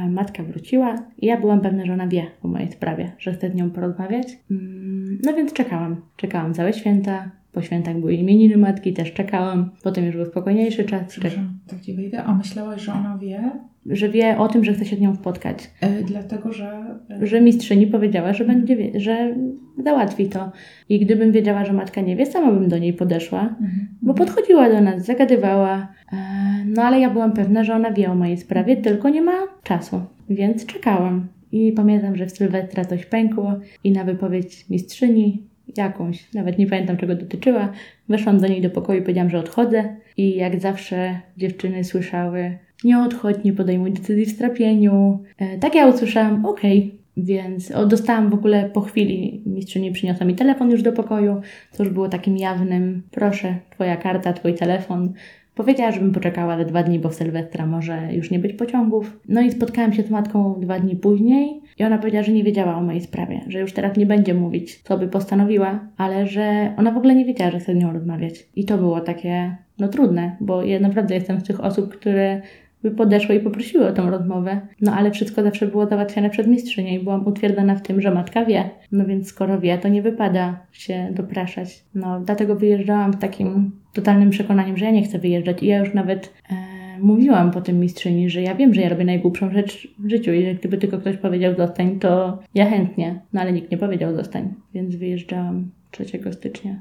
Matka wróciła i ja byłam pewna, że ona wie o mojej sprawie, że chcę z nią porozmawiać. Mm, no więc czekałam. Czekałam całe święta. Po świętach były imieniny matki, też czekałam. Potem już był spokojniejszy czas. Przepraszam, tak ci wyjdę. A myślałaś, że ona wie, że wie o tym, że chce się z nią spotkać. E, dlatego, że... Że mistrzyni powiedziała, że będzie, wie- że załatwi to. I gdybym wiedziała, że matka nie wie, sama bym do niej podeszła, mhm. bo podchodziła do nas, zagadywała. E, no ale ja byłam pewna, że ona wie o mojej sprawie, tylko nie ma czasu. Więc czekałam. I pamiętam, że w Sylwestra coś pękło i na wypowiedź mistrzyni jakąś, nawet nie pamiętam czego dotyczyła, weszłam do niej do pokoju powiedziałam, że odchodzę. I jak zawsze dziewczyny słyszały, nie odchodź, nie podejmuj decyzji w strapieniu. E, tak ja usłyszałam, okej, okay. Więc o, dostałam w ogóle po chwili, mistrzyni przyniosła mi telefon już do pokoju, to już było takim jawnym, proszę, twoja karta, twój telefon. Powiedziała, żebym poczekała te dwa dni, bo w Sylwestra może już nie być pociągów. No i spotkałam się z matką dwa dni później i ona powiedziała, że nie wiedziała o mojej sprawie, że już teraz nie będzie mówić, co by postanowiła, ale że ona w ogóle nie wiedziała, że chcę z nią rozmawiać. I to było takie, no trudne, bo ja naprawdę jestem z tych osób, które by podeszły i poprosiły o tą rozmowę. No ale wszystko zawsze było załatwiane przez mistrzynię i byłam utwierdzona w tym, że matka wie. No więc skoro wie, to nie wypada się dopraszać. No dlatego wyjeżdżałam z takim totalnym przekonaniem, że ja nie chcę wyjeżdżać i ja już nawet e, mówiłam po tym mistrzyni, że ja wiem, że ja robię najgłupszą rzecz w życiu i że gdyby tylko ktoś powiedział zostań, to ja chętnie. No ale nikt nie powiedział zostań, więc wyjeżdżałam 3 stycznia.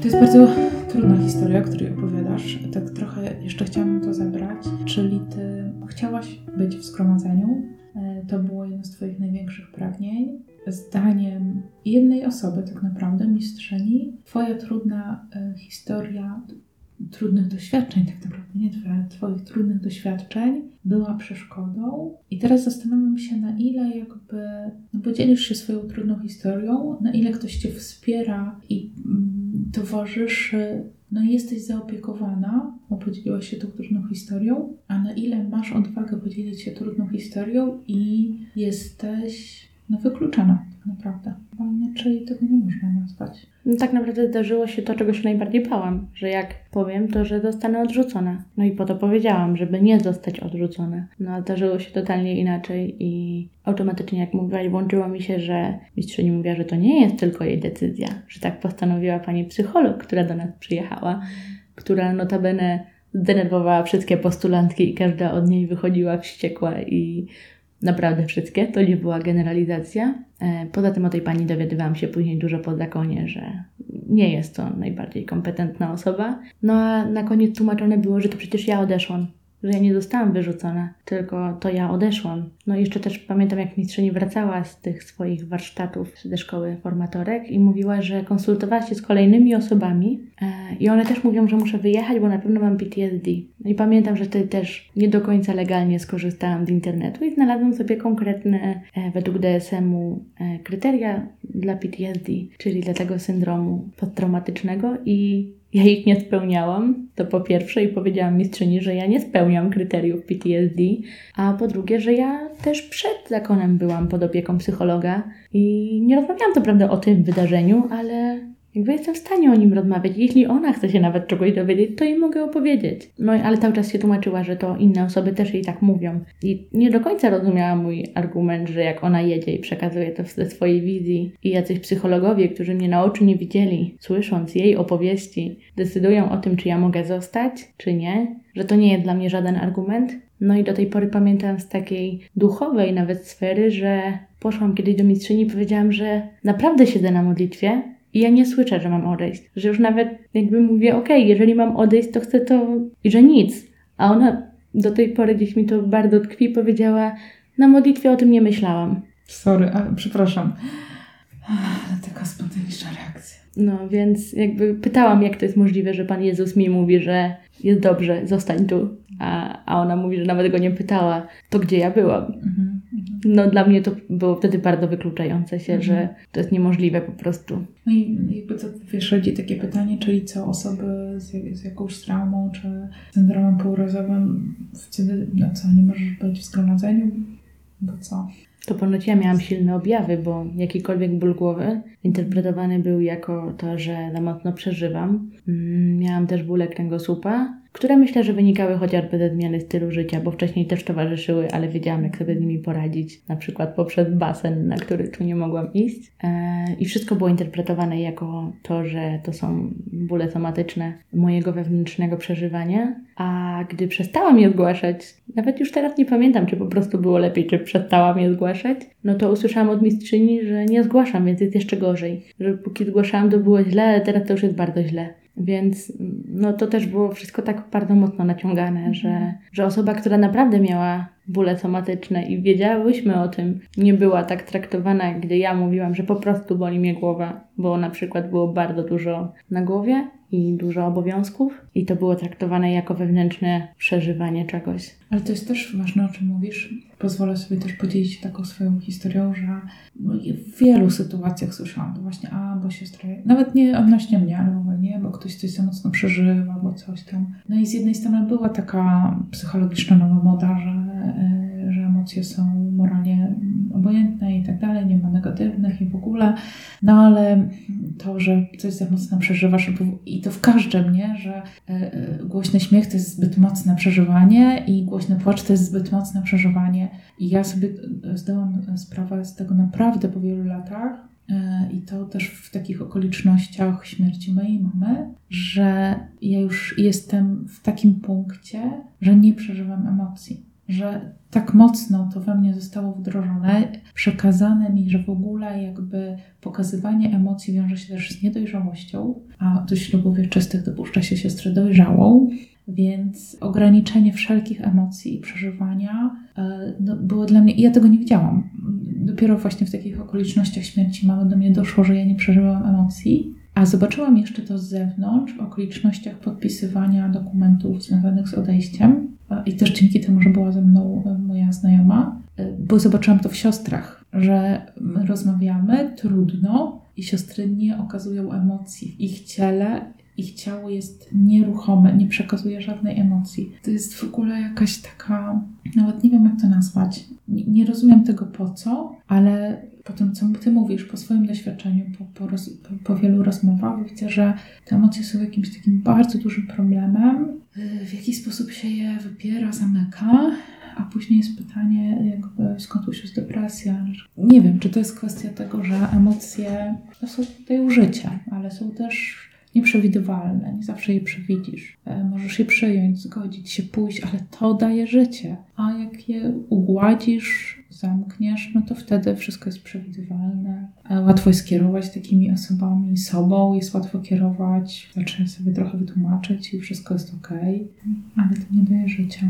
To jest bardzo trudna historia, której opowiadasz. Tak trochę jeszcze chciałam to zebrać. Czyli ty chciałaś być w zgromadzeniu. E, to było jedno z twoich największych pragnień. Zdaniem jednej osoby, tak naprawdę, mistrzyni, twoja trudna e, historia trudnych doświadczeń, tak naprawdę nie twoja, Twoich trudnych doświadczeń była przeszkodą. I teraz zastanawiam się, na ile jakby no się swoją trudną historią, na ile ktoś Cię wspiera i mm, towarzyszy, no jesteś zaopiekowana, bo podzieliłaś się tą trudną historią, a na ile masz odwagę podzielić się trudną historią i jesteś no, wykluczona tak naprawdę. Bo inaczej tego nie można nazwać. No, tak naprawdę zdarzyło się to, czego się najbardziej bałam, że jak powiem, to że zostanę odrzucona. No i po to powiedziałam, żeby nie zostać odrzucona. No zdarzyło się totalnie inaczej i automatycznie, jak mówiłaś, włączyło mi się, że mistrzyni mówiła, że to nie jest tylko jej decyzja, że tak postanowiła pani psycholog, która do nas przyjechała, która notabene zdenerwowała wszystkie postulantki i każda od niej wychodziła wściekła i Naprawdę wszystkie, to nie była generalizacja. E, poza tym o tej pani dowiadywałam się później dużo po zakonie, że nie jest to najbardziej kompetentna osoba. No a na koniec tłumaczone było, że to przecież ja odeszłam że ja nie zostałam wyrzucona, tylko to ja odeszłam. No i jeszcze też pamiętam, jak mistrzyni wracała z tych swoich warsztatów ze szkoły formatorek i mówiła, że konsultowała się z kolejnymi osobami e, i one też mówią, że muszę wyjechać, bo na pewno mam PTSD. No i pamiętam, że wtedy też nie do końca legalnie skorzystałam z internetu i znalazłam sobie konkretne, e, według DSM-u, e, kryteria dla PTSD, czyli dla tego syndromu posttraumatycznego i ja ich nie spełniałam, to po pierwsze, i powiedziałam mistrzyni, że ja nie spełniam kryteriów PTSD, a po drugie, że ja też przed zakonem byłam pod opieką psychologa i nie rozmawiałam to prawda o tym wydarzeniu, ale jakby jestem w stanie o nim rozmawiać. Jeśli ona chce się nawet czegoś dowiedzieć, to jej mogę opowiedzieć. No ale cały czas się tłumaczyła, że to inne osoby też jej tak mówią. I nie do końca rozumiała mój argument, że jak ona jedzie i przekazuje to ze swojej wizji i jacyś psychologowie, którzy mnie na oczy nie widzieli, słysząc jej opowieści, decydują o tym, czy ja mogę zostać, czy nie, że to nie jest dla mnie żaden argument. No i do tej pory pamiętam z takiej duchowej nawet sfery, że poszłam kiedyś do mistrzyni i powiedziałam, że naprawdę siedzę na modlitwie i ja nie słyszę, że mam odejść. Że już nawet jakby mówię, okej, okay, jeżeli mam odejść, to chcę to... I że nic. A ona do tej pory gdzieś mi to bardzo tkwi powiedziała, na modlitwie o tym nie myślałam. Sorry, ale przepraszam. Ale taka spontaniczna reakcja. No, więc jakby pytałam, jak to jest możliwe, że Pan Jezus mi mówi, że jest dobrze, zostań tu. A, a ona mówi, że nawet go nie pytała, to gdzie ja byłam. Mhm no dla mnie to było wtedy bardzo wykluczające się, mhm. że to jest niemożliwe po prostu. No i jakby to, wiesz, rodzi takie pytanie, czyli co osoby z, z jakąś traumą czy syndromem półrazowym wtedy, no co, nie możesz być w zgromadzeniu? Bo co? To ponoć ja miałam silne objawy, bo jakikolwiek ból głowy interpretowany był jako to, że za mocno przeżywam. Mm, miałam też bóle kręgosłupa, które myślę, że wynikały chociażby ze zmiany stylu życia, bo wcześniej też towarzyszyły, ale wiedziałam, jak sobie z nimi poradzić, na przykład poprzez basen, na który tu nie mogłam iść. E, I wszystko było interpretowane jako to, że to są bóle somatyczne mojego wewnętrznego przeżywania, a gdy przestałam je zgłaszać, nawet już teraz nie pamiętam, czy po prostu było lepiej, czy przestałam je zgłaszać, no to usłyszałam od mistrzyni, że nie zgłaszam, więc jest jeszcze gorzej. Że póki zgłaszałam, to było źle, ale teraz to już jest bardzo źle. Więc no to też było wszystko tak bardzo mocno naciągane, że, że osoba, która naprawdę miała bóle somatyczne i wiedziałyśmy o tym. Nie była tak traktowana, gdy ja mówiłam, że po prostu boli mnie głowa, bo na przykład było bardzo dużo na głowie i dużo obowiązków i to było traktowane jako wewnętrzne przeżywanie czegoś. Ale to jest też ważne, o czym mówisz. Pozwolę sobie też podzielić się taką swoją historią, że no, w wielu sytuacjach słyszałam to właśnie, a bo siostra, nawet nie odnośnie mnie, ale ogólnie, bo ktoś coś za mocno przeżywa, bo coś tam. No i z jednej strony była taka psychologiczna nowa moda, że, że emocje są moralnie obojętne i tak dalej, nie ma negatywnych i w ogóle, no ale to, że coś za mocno przeżywasz i to w każdym, nie, że e, e, głośny śmiech to jest zbyt mocne przeżywanie i głośny płacz to jest zbyt mocne przeżywanie. I ja sobie zdałam sprawę z tego naprawdę po wielu latach, e, i to też w takich okolicznościach śmierci mojej mamy, że ja już jestem w takim punkcie, że nie przeżywam emocji że tak mocno to we mnie zostało wdrożone, przekazane mi, że w ogóle jakby pokazywanie emocji wiąże się też z niedojrzałością, a do ślubów wieczystych dopuszcza się siostrę dojrzałą, więc ograniczenie wszelkich emocji i przeżywania e, no, było dla mnie, ja tego nie widziałam. Dopiero właśnie w takich okolicznościach śmierci mamy do mnie doszło, że ja nie przeżywałam emocji. A zobaczyłam jeszcze to z zewnątrz, w okolicznościach podpisywania dokumentów związanych z odejściem, i też dzięki temu, że była ze mną e, moja znajoma, e, bo zobaczyłam to w siostrach, że rozmawiamy trudno i siostry nie okazują emocji ich ciele. Ich ciało jest nieruchome, nie przekazuje żadnej emocji. To jest w ogóle jakaś taka, nawet nie wiem jak to nazwać. Nie, nie rozumiem tego po co, ale po tym, co ty mówisz, po swoim doświadczeniu, po, po, roz, po, po wielu rozmowach, widzę, że te emocje są jakimś takim bardzo dużym problemem. W jaki sposób się je wypiera, zamyka, a później jest pytanie, jakby skąd u jest depresja. Nie wiem, czy to jest kwestia tego, że emocje no, są tutaj użycie, ale są też nieprzewidywalne, nie zawsze je przewidzisz. E, możesz je przyjąć, zgodzić się, pójść, ale to daje życie. A jak je ugładzisz, zamkniesz, no to wtedy wszystko jest przewidywalne. E, łatwo jest kierować takimi osobami, sobą jest łatwo kierować, zaczyna sobie trochę wytłumaczyć i wszystko jest ok, ale to nie daje życia.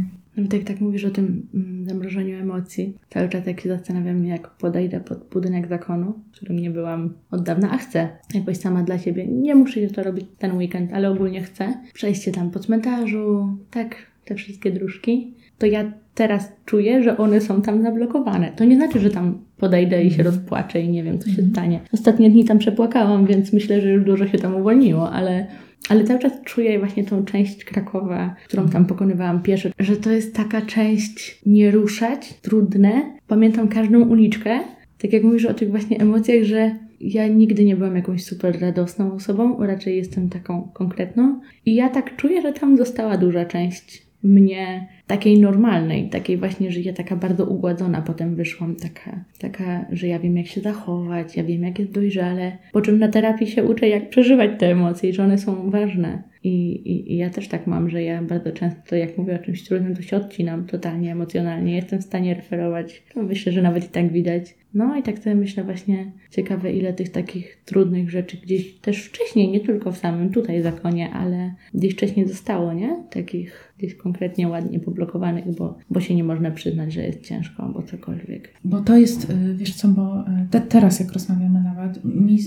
Tak, tak mówisz o tym mm, zamrożeniu emocji. Cały czas jak się zastanawiam, jak podejdę pod budynek zakonu, w którym nie byłam od dawna, a chcę jakoś sama dla siebie. Nie muszę to robić ten weekend, ale ogólnie chcę. Przejście tam po cmentarzu, tak, te wszystkie dróżki. To ja teraz czuję, że one są tam zablokowane. To nie znaczy, że tam podejdę i się mhm. rozpłaczę i nie wiem, co się mhm. stanie. Ostatnie dni tam przepłakałam, więc myślę, że już dużo się tam uwolniło, ale ale cały czas czuję właśnie tą część Krakowa, którą tam pokonywałam pieszo, że to jest taka część nie ruszać, trudne. Pamiętam każdą uliczkę, tak jak mówisz o tych właśnie emocjach, że ja nigdy nie byłam jakąś super radosną osobą, raczej jestem taką konkretną. I ja tak czuję, że tam została duża część mnie takiej normalnej, takiej właśnie, że ja taka bardzo ugładzona potem wyszłam, taka, taka, że ja wiem jak się zachować, ja wiem jak jest dojrzale, po czym na terapii się uczę jak przeżywać te emocje i że one są ważne. I, i, I, ja też tak mam, że ja bardzo często, jak mówię o czymś trudnym, to się odcinam totalnie emocjonalnie. Jestem w stanie referować. Myślę, że nawet i tak widać. No i tak sobie myślę właśnie, ciekawe ile tych takich trudnych rzeczy gdzieś też wcześniej, nie tylko w samym tutaj zakonie, ale gdzieś wcześniej zostało, nie? Takich gdzieś konkretnie ładnie poblokowanych, bo, bo się nie można przyznać, że jest ciężko albo cokolwiek. Bo to jest, y, wiesz co, bo y, te, teraz jak rozmawiamy nawet, mi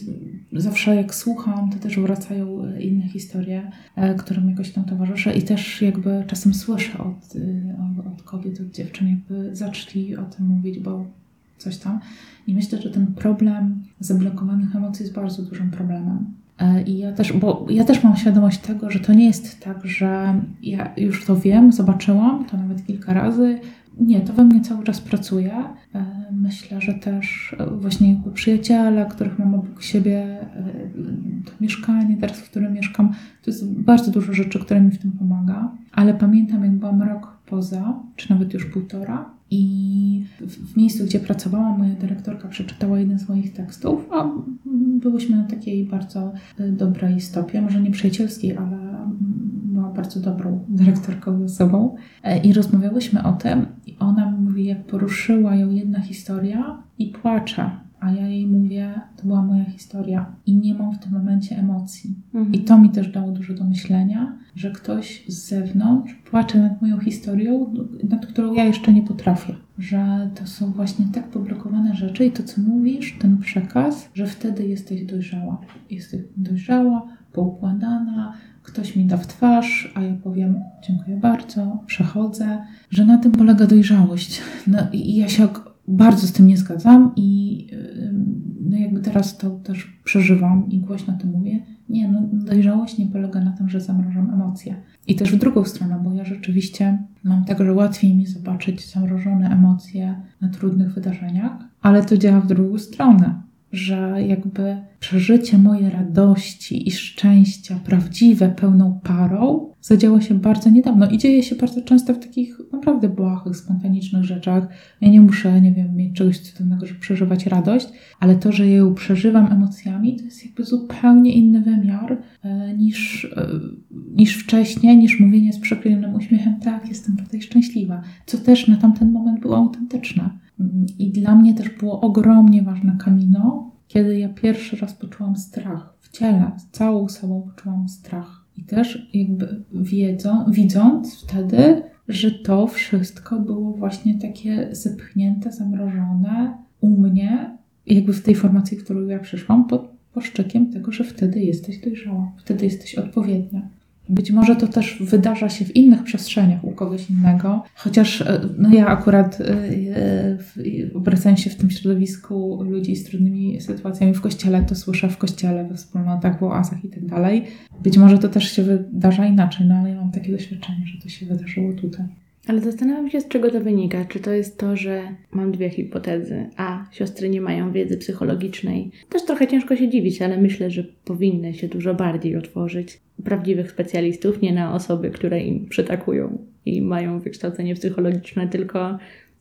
zawsze jak słucham, to też wracają y, inne historie, którym jakoś tam towarzyszę i też jakby czasem słyszę od, od, kobiet, od dziewczyn, jakby zaczęli o tym mówić, bo coś tam. I myślę, że ten problem zablokowanych emocji jest bardzo dużym problemem. E, I ja też, bo ja też mam świadomość tego, że to nie jest tak, że ja już to wiem, zobaczyłam to nawet kilka razy. Nie, to we mnie cały czas pracuje. E, myślę, że też e, właśnie jakby przyjaciele, których mam obok siebie, to mieszkanie teraz, w którym mieszkam, to jest bardzo dużo rzeczy, które mi w tym pomaga. Ale pamiętam, jak byłam rok poza, czy nawet już półtora, i w, miejscu, gdzie pracowałam, moja dyrektorka przeczytała jeden z moich tekstów, a byłyśmy na takiej bardzo e, dobrej stopie, może nie przyjacielskiej, ale była bardzo dobrą dyrektorką ze sobą. E, I rozmawiałyśmy o tym, i ona mówi, jak poruszyła ją jedna historia i płacze a ja jej mówię, to była moja historia i nie mam w tym momencie emocji. Mhm. I to mi też dało dużo do myślenia, że ktoś z zewnątrz płacze nad moją historią, nad którą ja jeszcze nie potrafię. Że to są właśnie tak poblokowane rzeczy i to, co mówisz, ten przekaz, że wtedy jesteś dojrzała. Jesteś dojrzała, poukładana, ktoś mi da w twarz, a ja powiem dziękuję bardzo, przechodzę, że na tym polega dojrzałość. No i ja się bardzo z tym nie zgadzam i no jakby teraz to też przeżywam i głośno to mówię. Nie, no dojrzałość nie polega na tym, że zamrożam emocje. I też w drugą stronę, bo ja rzeczywiście mam tak, że łatwiej mi zobaczyć zamrożone emocje na trudnych wydarzeniach, ale to działa w drugą stronę że jakby przeżycie mojej radości i szczęścia, prawdziwe, pełną parą, zadziało się bardzo niedawno i dzieje się bardzo często w takich naprawdę błahych, spontanicznych rzeczach. Ja nie muszę, nie wiem, mieć czegoś cudownego, żeby przeżywać radość, ale to, że ją przeżywam emocjami, to jest jakby zupełnie inny wymiar e, niż, e, niż wcześniej, niż mówienie z przeklejnym uśmiechem, tak, jestem tutaj szczęśliwa, co też na tamten moment było autentyczne. I dla mnie też było ogromnie ważne kamino, kiedy ja pierwszy raz poczułam strach w ciele, całą sobą poczułam strach. I też jakby wiedzą, widząc wtedy, że to wszystko było właśnie takie zepchnięte, zamrożone u mnie, jakby w tej formacji, w którą ja przyszłam, pod poszczykiem tego, że wtedy jesteś dojrzała, wtedy jesteś odpowiednia. Być może to też wydarza się w innych przestrzeniach u kogoś innego, chociaż e, no ja akurat e, obracając się w tym środowisku ludzi z trudnymi sytuacjami w kościele, to słyszę w kościele, we wspólnotach, w oazach i tak dalej. Być może to też się wydarza inaczej, no ale ja mam takie doświadczenie, że to się wydarzyło tutaj. Ale zastanawiam się, z czego to wynika. Czy to jest to, że mam dwie hipotezy. A, siostry nie mają wiedzy psychologicznej. Też trochę ciężko się dziwić, ale myślę, że powinny się dużo bardziej otworzyć. Prawdziwych specjalistów, nie na osoby, które im przytakują i mają wykształcenie psychologiczne, tylko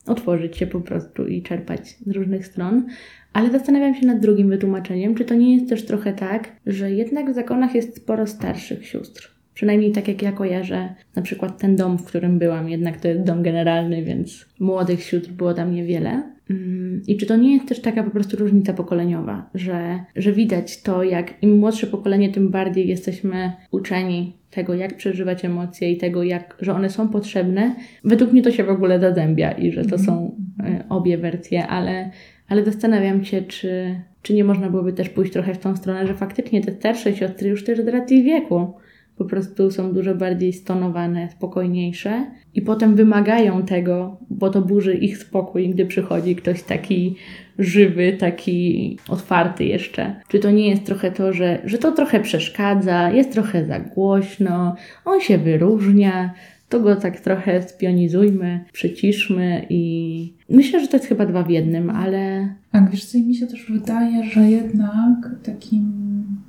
otworzyć się po prostu i czerpać z różnych stron. Ale zastanawiam się nad drugim wytłumaczeniem, czy to nie jest też trochę tak, że jednak w zakonach jest sporo starszych sióstr Przynajmniej tak jak ja kojarzę, na przykład ten dom, w którym byłam, jednak to jest dom generalny, więc młodych sióstr było tam niewiele. Mm, I czy to nie jest też taka po prostu różnica pokoleniowa, że, że widać to, jak im młodsze pokolenie, tym bardziej jesteśmy uczeni tego, jak przeżywać emocje i tego, jak, że one są potrzebne. Według mnie to się w ogóle zazębia i że to są e, obie wersje, ale, ale zastanawiam się, czy, czy nie można byłoby też pójść trochę w tą stronę, że faktycznie te starsze siostry już też z racji wieku po prostu są dużo bardziej stonowane, spokojniejsze i potem wymagają tego, bo to burzy ich spokój, gdy przychodzi ktoś taki żywy, taki otwarty jeszcze. Czy to nie jest trochę to, że, że to trochę przeszkadza, jest trochę za głośno, on się wyróżnia, to go tak trochę spionizujmy, przyciszmy i myślę, że to jest chyba dwa w jednym, ale... Tak, wiesz co, mi się też wydaje, że jednak takim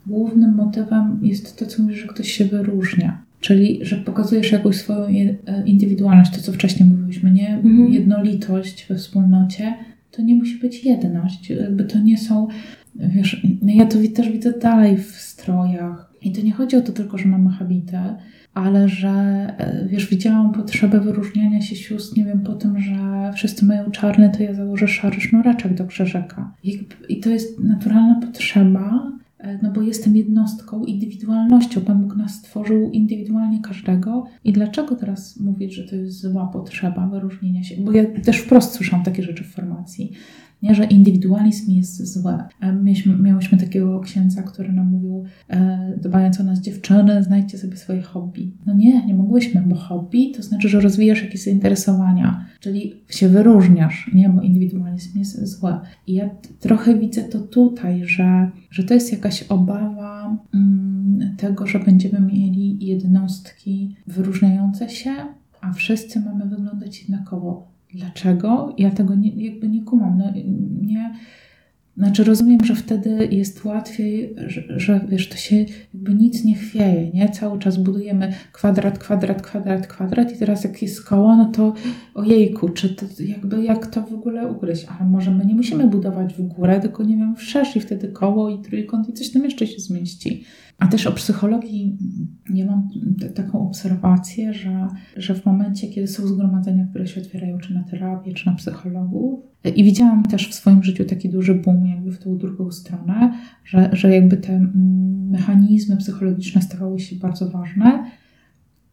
głównym motywem jest to, co mówisz, że ktoś się wyróżnia. Czyli, że pokazujesz jakąś swoją e, indywidualność, to co wcześniej mówiliśmy, nie? Mhm. Jednolitość we wspólnocie, to nie musi być jedność. Jakby to nie są, wiesz, ja to też widzę dalej w strojach. I to nie chodzi o to tylko, że mamy habitę, ale że, e, wiesz, widziałam potrzebę wyróżniania się sióstr, nie wiem, po tym, że wszyscy mają czarne, to ja założę szary sznureczek do krzyżyka. I to jest naturalna potrzeba, E, no bo jestem jednostką, indywidualnością. Pan Bóg nas stworzył indywidualnie każdego. I dlaczego teraz mówić, że to jest zła potrzeba wyróżnienia się? Bo ja też wprost słyszałam takie rzeczy w formacji nie? że indywidualizm jest złe. Mieliśmy, miałyśmy takiego księdza, który nam mówił, e, dbając o nas dziewczyny, znajdźcie sobie swoje hobby. No nie, nie mogłyśmy, bo hobby to znaczy, że rozwijasz jakieś zainteresowania, czyli się wyróżniasz, nie? bo indywidualizm jest złe. I ja trochę widzę to tutaj, że, że to jest jakaś obawa mm, tego, że będziemy mieli jednostki wyróżniające się, a wszyscy mamy wyglądać jednakowo Dlaczego? Ja tego nie, jakby nie kumam. No, nie, znaczy rozumiem, że wtedy jest łatwiej, że, że, wiesz, to się jakby nic nie chwieje, nie? Cały czas budujemy kwadrat, kwadrat, kwadrat, kwadrat i teraz jak jest koło, no to ojejku, czy to jakby jak to w ogóle ugryźć? Ale może my nie musimy budować w górę, tylko nie wiem, wszerz i wtedy koło i trójkąt i coś tam jeszcze się zmieści. A też o psychologii ja mam taką obserwację, że, że w momencie, kiedy są zgromadzenia, które się otwierają, czy na terapię, czy na psychologów, i widziałam też w swoim życiu taki duży boom jakby w tą drugą stronę, że, że jakby te mm, mechanizmy psychologiczne stawały się bardzo ważne.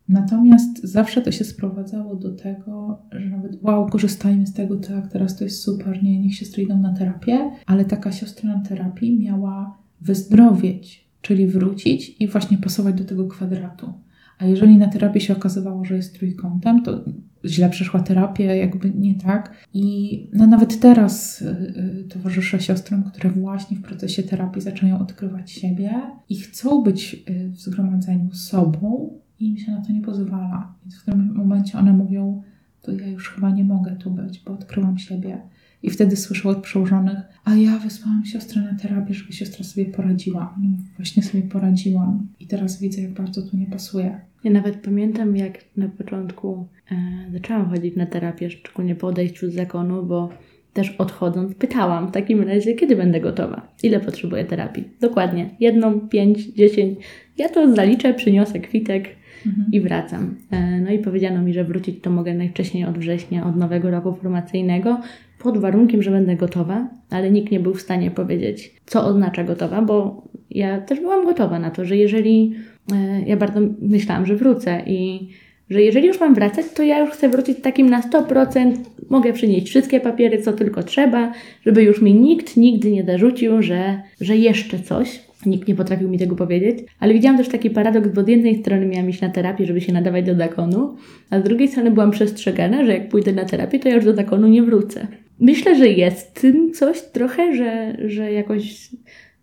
Natomiast zawsze to się sprowadzało do tego, że nawet wow, korzystajmy z tego, tak, teraz to jest super, nie, niech siostry idą na terapię, ale taka siostra na terapii miała wyzdrowieć, czyli wrócić i właśnie pasować do tego kwadratu. A jeżeli na terapii się okazywało, że jest trójkątem, to źle przeszła terapię, jakby nie tak. I no nawet teraz y, y, towarzyszę siostrom, które właśnie w procesie terapii zaczynają odkrywać siebie i chcą być y, w zgromadzeniu sobą i im się na to nie pozwala. Więc w tym momencie one mówią, to ja już chyba nie mogę tu być, bo odkryłam siebie. I wtedy słyszę od przełożonych, a ja wysłałam siostrę na terapię, żeby siostra sobie poradziła. No, właśnie sobie poradziłam. I teraz widzę, jak bardzo tu nie pasuje. Ja nawet pamiętam, jak na początku e, zaczęłam chodzić na terapię, szczególnie po odejściu z zakonu, bo też odchodząc pytałam w takim razie, kiedy będę gotowa, ile potrzebuję terapii. Dokładnie, jedną, pięć, dziesięć. Ja to zaliczę, przyniosę kwitek Mhm. i wracam. E, no i powiedziano mi, że wrócić to mogę najwcześniej od września, od nowego roku formacyjnego, pod warunkiem, że będę gotowa, ale nikt nie był w stanie powiedzieć, co oznacza gotowa, bo ja też byłam gotowa na to, że jeżeli e, ja bardzo myślałam, że wrócę i że jeżeli już mam wracać, to ja już chcę wrócić takim na 100%, mogę przynieść wszystkie papiery, co tylko trzeba, żeby już mi nikt nigdy nie zarzucił, że, że jeszcze coś. Nikt nie potrafił mi tego powiedzieć, ale widziałam też taki paradoks, bo z jednej strony miałam iść na terapię, żeby się nadawać do zakonu, a z drugiej strony byłam przestrzegana, że jak pójdę na terapię, to ja już do zakonu nie wrócę. Myślę, że jest tym coś trochę, że, że jakoś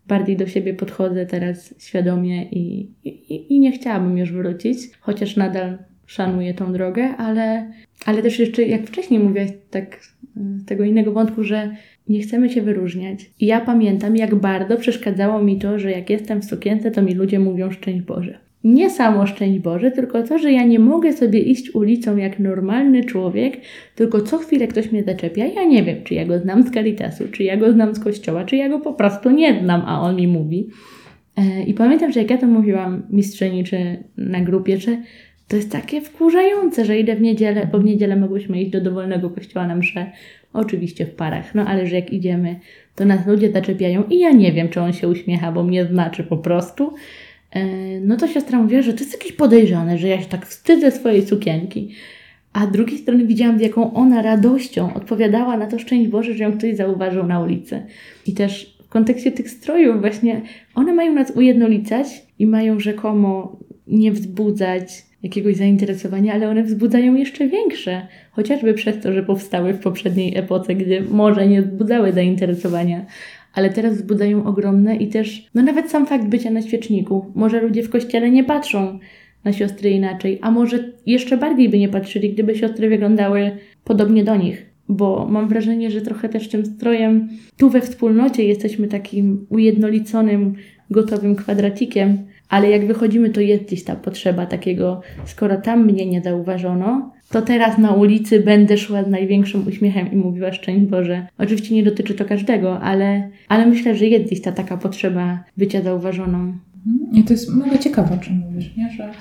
bardziej do siebie podchodzę teraz świadomie i, i, i nie chciałabym już wrócić, chociaż nadal szanuję tą drogę, ale, ale też jeszcze jak wcześniej mówiłaś tak z tego innego wątku, że nie chcemy się wyróżniać. I ja pamiętam, jak bardzo przeszkadzało mi to, że jak jestem w sukience, to mi ludzie mówią szczęść Boże. Nie samo szczęść Boże, tylko to, że ja nie mogę sobie iść ulicą jak normalny człowiek, tylko co chwilę ktoś mnie zaczepia. Ja nie wiem, czy ja go znam z Caritasu, czy ja go znam z kościoła, czy ja go po prostu nie znam, a on mi mówi. E, I pamiętam, że jak ja to mówiłam mistrzeni czy na grupie, że to jest takie wkurzające, że idę w niedzielę, bo w niedzielę mogłyśmy iść do dowolnego kościoła na mszę, oczywiście w parach, no ale że jak idziemy, to nas ludzie zaczepiają i ja nie wiem, czy on się uśmiecha, bo mnie znaczy po prostu. E, No to siostra mówiła, że to jest jakieś podejrzane, że ja się tak wstydzę swojej sukienki. A z drugiej strony widziałam, z jaką ona radością odpowiadała na to szczęść Boże, że ją ktoś zauważył na ulicy. I też w kontekście tych strojów właśnie, one mają nas ujednolicać i mają rzekomo nie wzbudzać jakiegoś zainteresowania, ale one wzbudzają jeszcze większe. Chociażby przez to, że powstały w poprzedniej epoce, gdzie może nie wzbudzały zainteresowania, ale teraz wzbudzają ogromne i też, no nawet sam fakt bycia na świeczniku. Może ludzie w kościele nie patrzą na siostry inaczej, a może jeszcze bardziej by nie patrzyli, gdyby siostry wyglądały podobnie do nich. Bo mam wrażenie, że trochę też tym strojem tu we wspólnocie jesteśmy takim ujednoliconym, gotowym kwadracikiem, ale jak wychodzimy, to jest gdzieś ta potrzeba takiego, skoro tam mnie nie zauważono, to teraz na ulicy będę szła z największym uśmiechem i mówiła szczęść Boże. Oczywiście nie dotyczy to każdego, ale, ale myślę, że jest gdzieś ta taka potrzeba bycia zauważoną. I to jest mega ciekawe, o czym mówisz, nie? Że,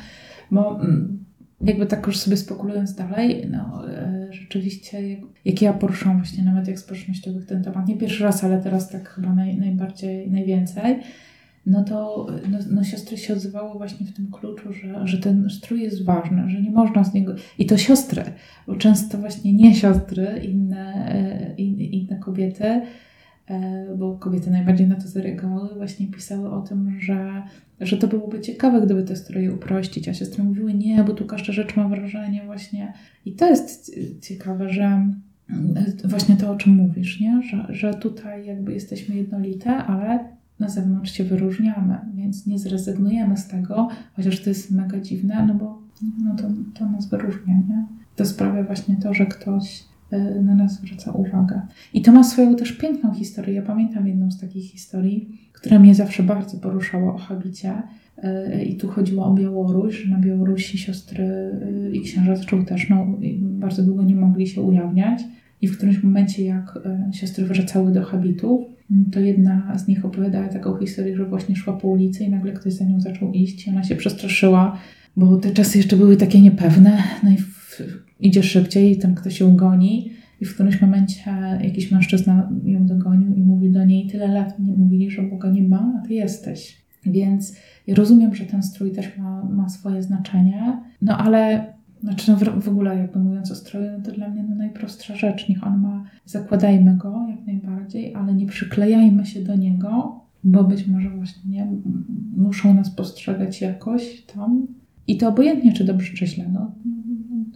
bo mm, jakby tak już sobie spekulując dalej, no e, rzeczywiście, jak, jak ja poruszam właśnie na mediach społecznościowych ten temat, nie pierwszy raz, ale teraz tak chyba naj, najbardziej, najwięcej, no to no, no siostry się odzywały właśnie w tym kluczu, że, że ten strój jest ważny, że nie można z niego... I to siostry, bo często właśnie nie siostry, inne, e, in, inne kobiety, e, bo kobiety najbardziej na to zareagowały, właśnie pisały o tym, że, że to byłoby ciekawe, gdyby te stroje uprościć, a siostry mówiły nie, bo tu każda rzecz ma wrażenie właśnie... I to jest ciekawe, że mm, właśnie to, o czym mówisz, nie? Że, że tutaj jakby jesteśmy jednolite, ale na zewnątrz się wyróżniamy, więc nie zrezygnujemy z tego, chociaż to jest mega dziwne, no bo no to, to nas wyróżnia, nie? To sprawia właśnie to, że ktoś y, na nas zwraca uwagę. I to ma swoją też piękną historię. Ja pamiętam jedną z takich historii, która mnie zawsze bardzo poruszała o habicie. Y, I tu chodziło o Białoruś, że na Białorusi siostry y, i księża zresztą też no, bardzo długo nie mogli się ujawniać. I w którymś momencie, jak siostry wracały do habitów, to jedna z nich opowiadała taką historię, że właśnie szła po ulicy i nagle ktoś za nią zaczął iść i ona się przestraszyła, bo te czasy jeszcze były takie niepewne, no i w, idzie szybciej ten ktoś ją goni i w którymś momencie jakiś mężczyzna ją dogonił i mówi do niej, tyle lat nie mówili, że Boga nie ma, a ty jesteś. Więc rozumiem, że ten strój też ma, ma swoje znaczenie, no ale znaczy no w, w ogóle jakby mówiąc o stroju, no to dla mnie no najprostsza rzecz. Niech on ma, zakładajmy go jak najbardziej, ale nie przyklejajmy się do niego, bo być może właśnie nie, muszą nas postrzegać jakoś tam. I to obojętnie, czy dobrze, czy źle. No,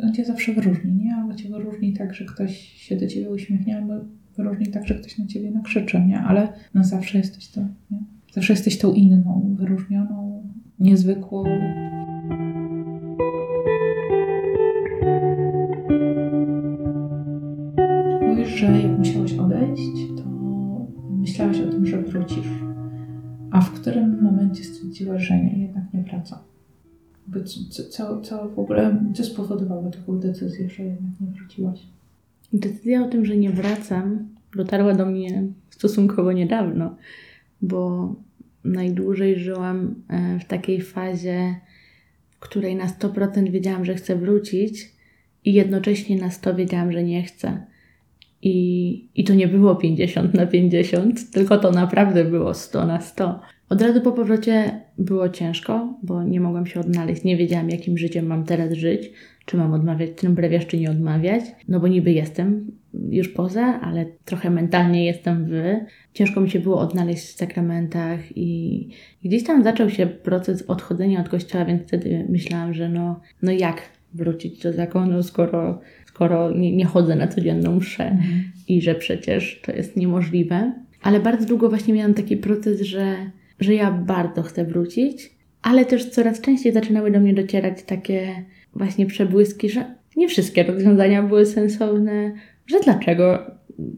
on cię zawsze wyróżni, nie? Albo cię wyróżni tak, że ktoś się do ciebie uśmiechnie, albo wyróżni tak, że ktoś na ciebie nakrzyczy, nie? Ale no zawsze jesteś to, nie? Zawsze jesteś tą inną, wyróżnioną, niezwykłą. Że jak musiałeś odejść, to myślałeś o tym, że wrócisz. A w którym momencie stwierdziłaś, że nie, jednak nie wracam? Co, co, co w ogóle, co spowodowało taką decyzję, że jednak nie wróciłaś? Decyzja o tym, że nie wracam, dotarła do mnie stosunkowo niedawno, bo najdłużej żyłam e, w takiej fazie, w której na 100% wiedziałam, że chcę wrócić i jednocześnie na 100% wiedziałam, że nie chcę. I, I to nie było 50 na 50, tylko to naprawdę było 100 na 100. Od razu po powrocie było ciężko, bo nie mogłam się odnaleźć. Nie wiedziałam, jakim życiem mam teraz żyć. Czy mam odmawiać ten brewiarz, czy nie odmawiać. No bo niby jestem już poza, ale trochę mentalnie jestem w. Ciężko mi się było odnaleźć w sakramentach i gdzieś tam zaczął się proces odchodzenia od kościoła, więc wtedy myślałam, że no, no jak wrócić do zakonu, skoro, skoro nie, nie chodzę na codzienną mszę mhm. i że przecież to jest niemożliwe. Ale bardzo długo właśnie miałam taki proces, że że ja bardzo chcę wrócić, ale też coraz częściej zaczynały do mnie docierać takie właśnie przebłyski, że nie wszystkie rozwiązania były sensowne, że dlaczego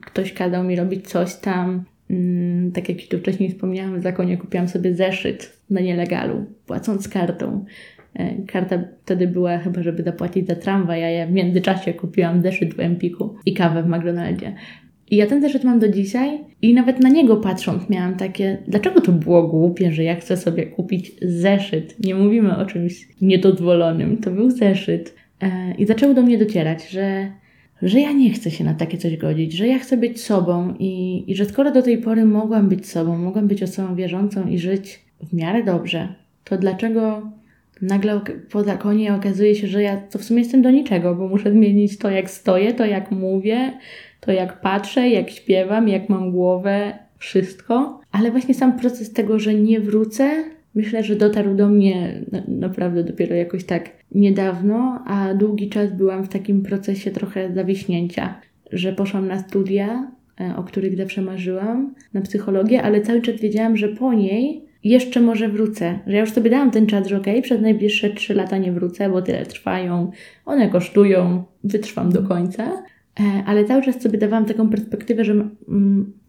ktoś kazał mi robić coś tam. Mm, tak jak Ci tu wcześniej wspomniałam, w zakonie kupiłam sobie zeszyt na nielegalu, płacąc kartą. E, karta wtedy była chyba, żeby zapłacić za tramwaj, a ja w międzyczasie kupiłam zeszyt w Empiku i kawę w McDonaldzie. I ja ten zeszyt mam do dzisiaj i nawet na niego patrząc miałam takie, dlaczego to było głupie, że ja chcę sobie kupić zeszyt. Nie mówimy o czymś niedozwolonym, to był zeszyt. E, I zaczęło do mnie docierać, że, że ja nie chcę się na takie coś godzić, że ja chcę być sobą i, i że skoro do tej pory mogłam być sobą, mogłam być osobą wierzącą i żyć w miarę dobrze, to dlaczego nagle po zakonie okazuje się, że ja to w sumie jestem do niczego, bo muszę zmienić to, jak stoję, to, jak mówię, to jak patrzę, jak śpiewam, jak mam głowę, wszystko. Ale właśnie sam proces tego, że nie wrócę, myślę, że dotarł do mnie naprawdę dopiero jakoś tak niedawno, a długi czas byłam w takim procesie trochę zawiśnięcia, że poszłam na studia, e, o których zawsze marzyłam, na psychologię, ale cały czas wiedziałam, że po niej jeszcze może wrócę, że ja już sobie dałam ten czas, że okej, okay, przez najbliższe trzy lata nie wrócę, bo tyle trwają, one kosztują, wytrwam do końca, E, ale cały czas sobie dawałam taką perspektywę, że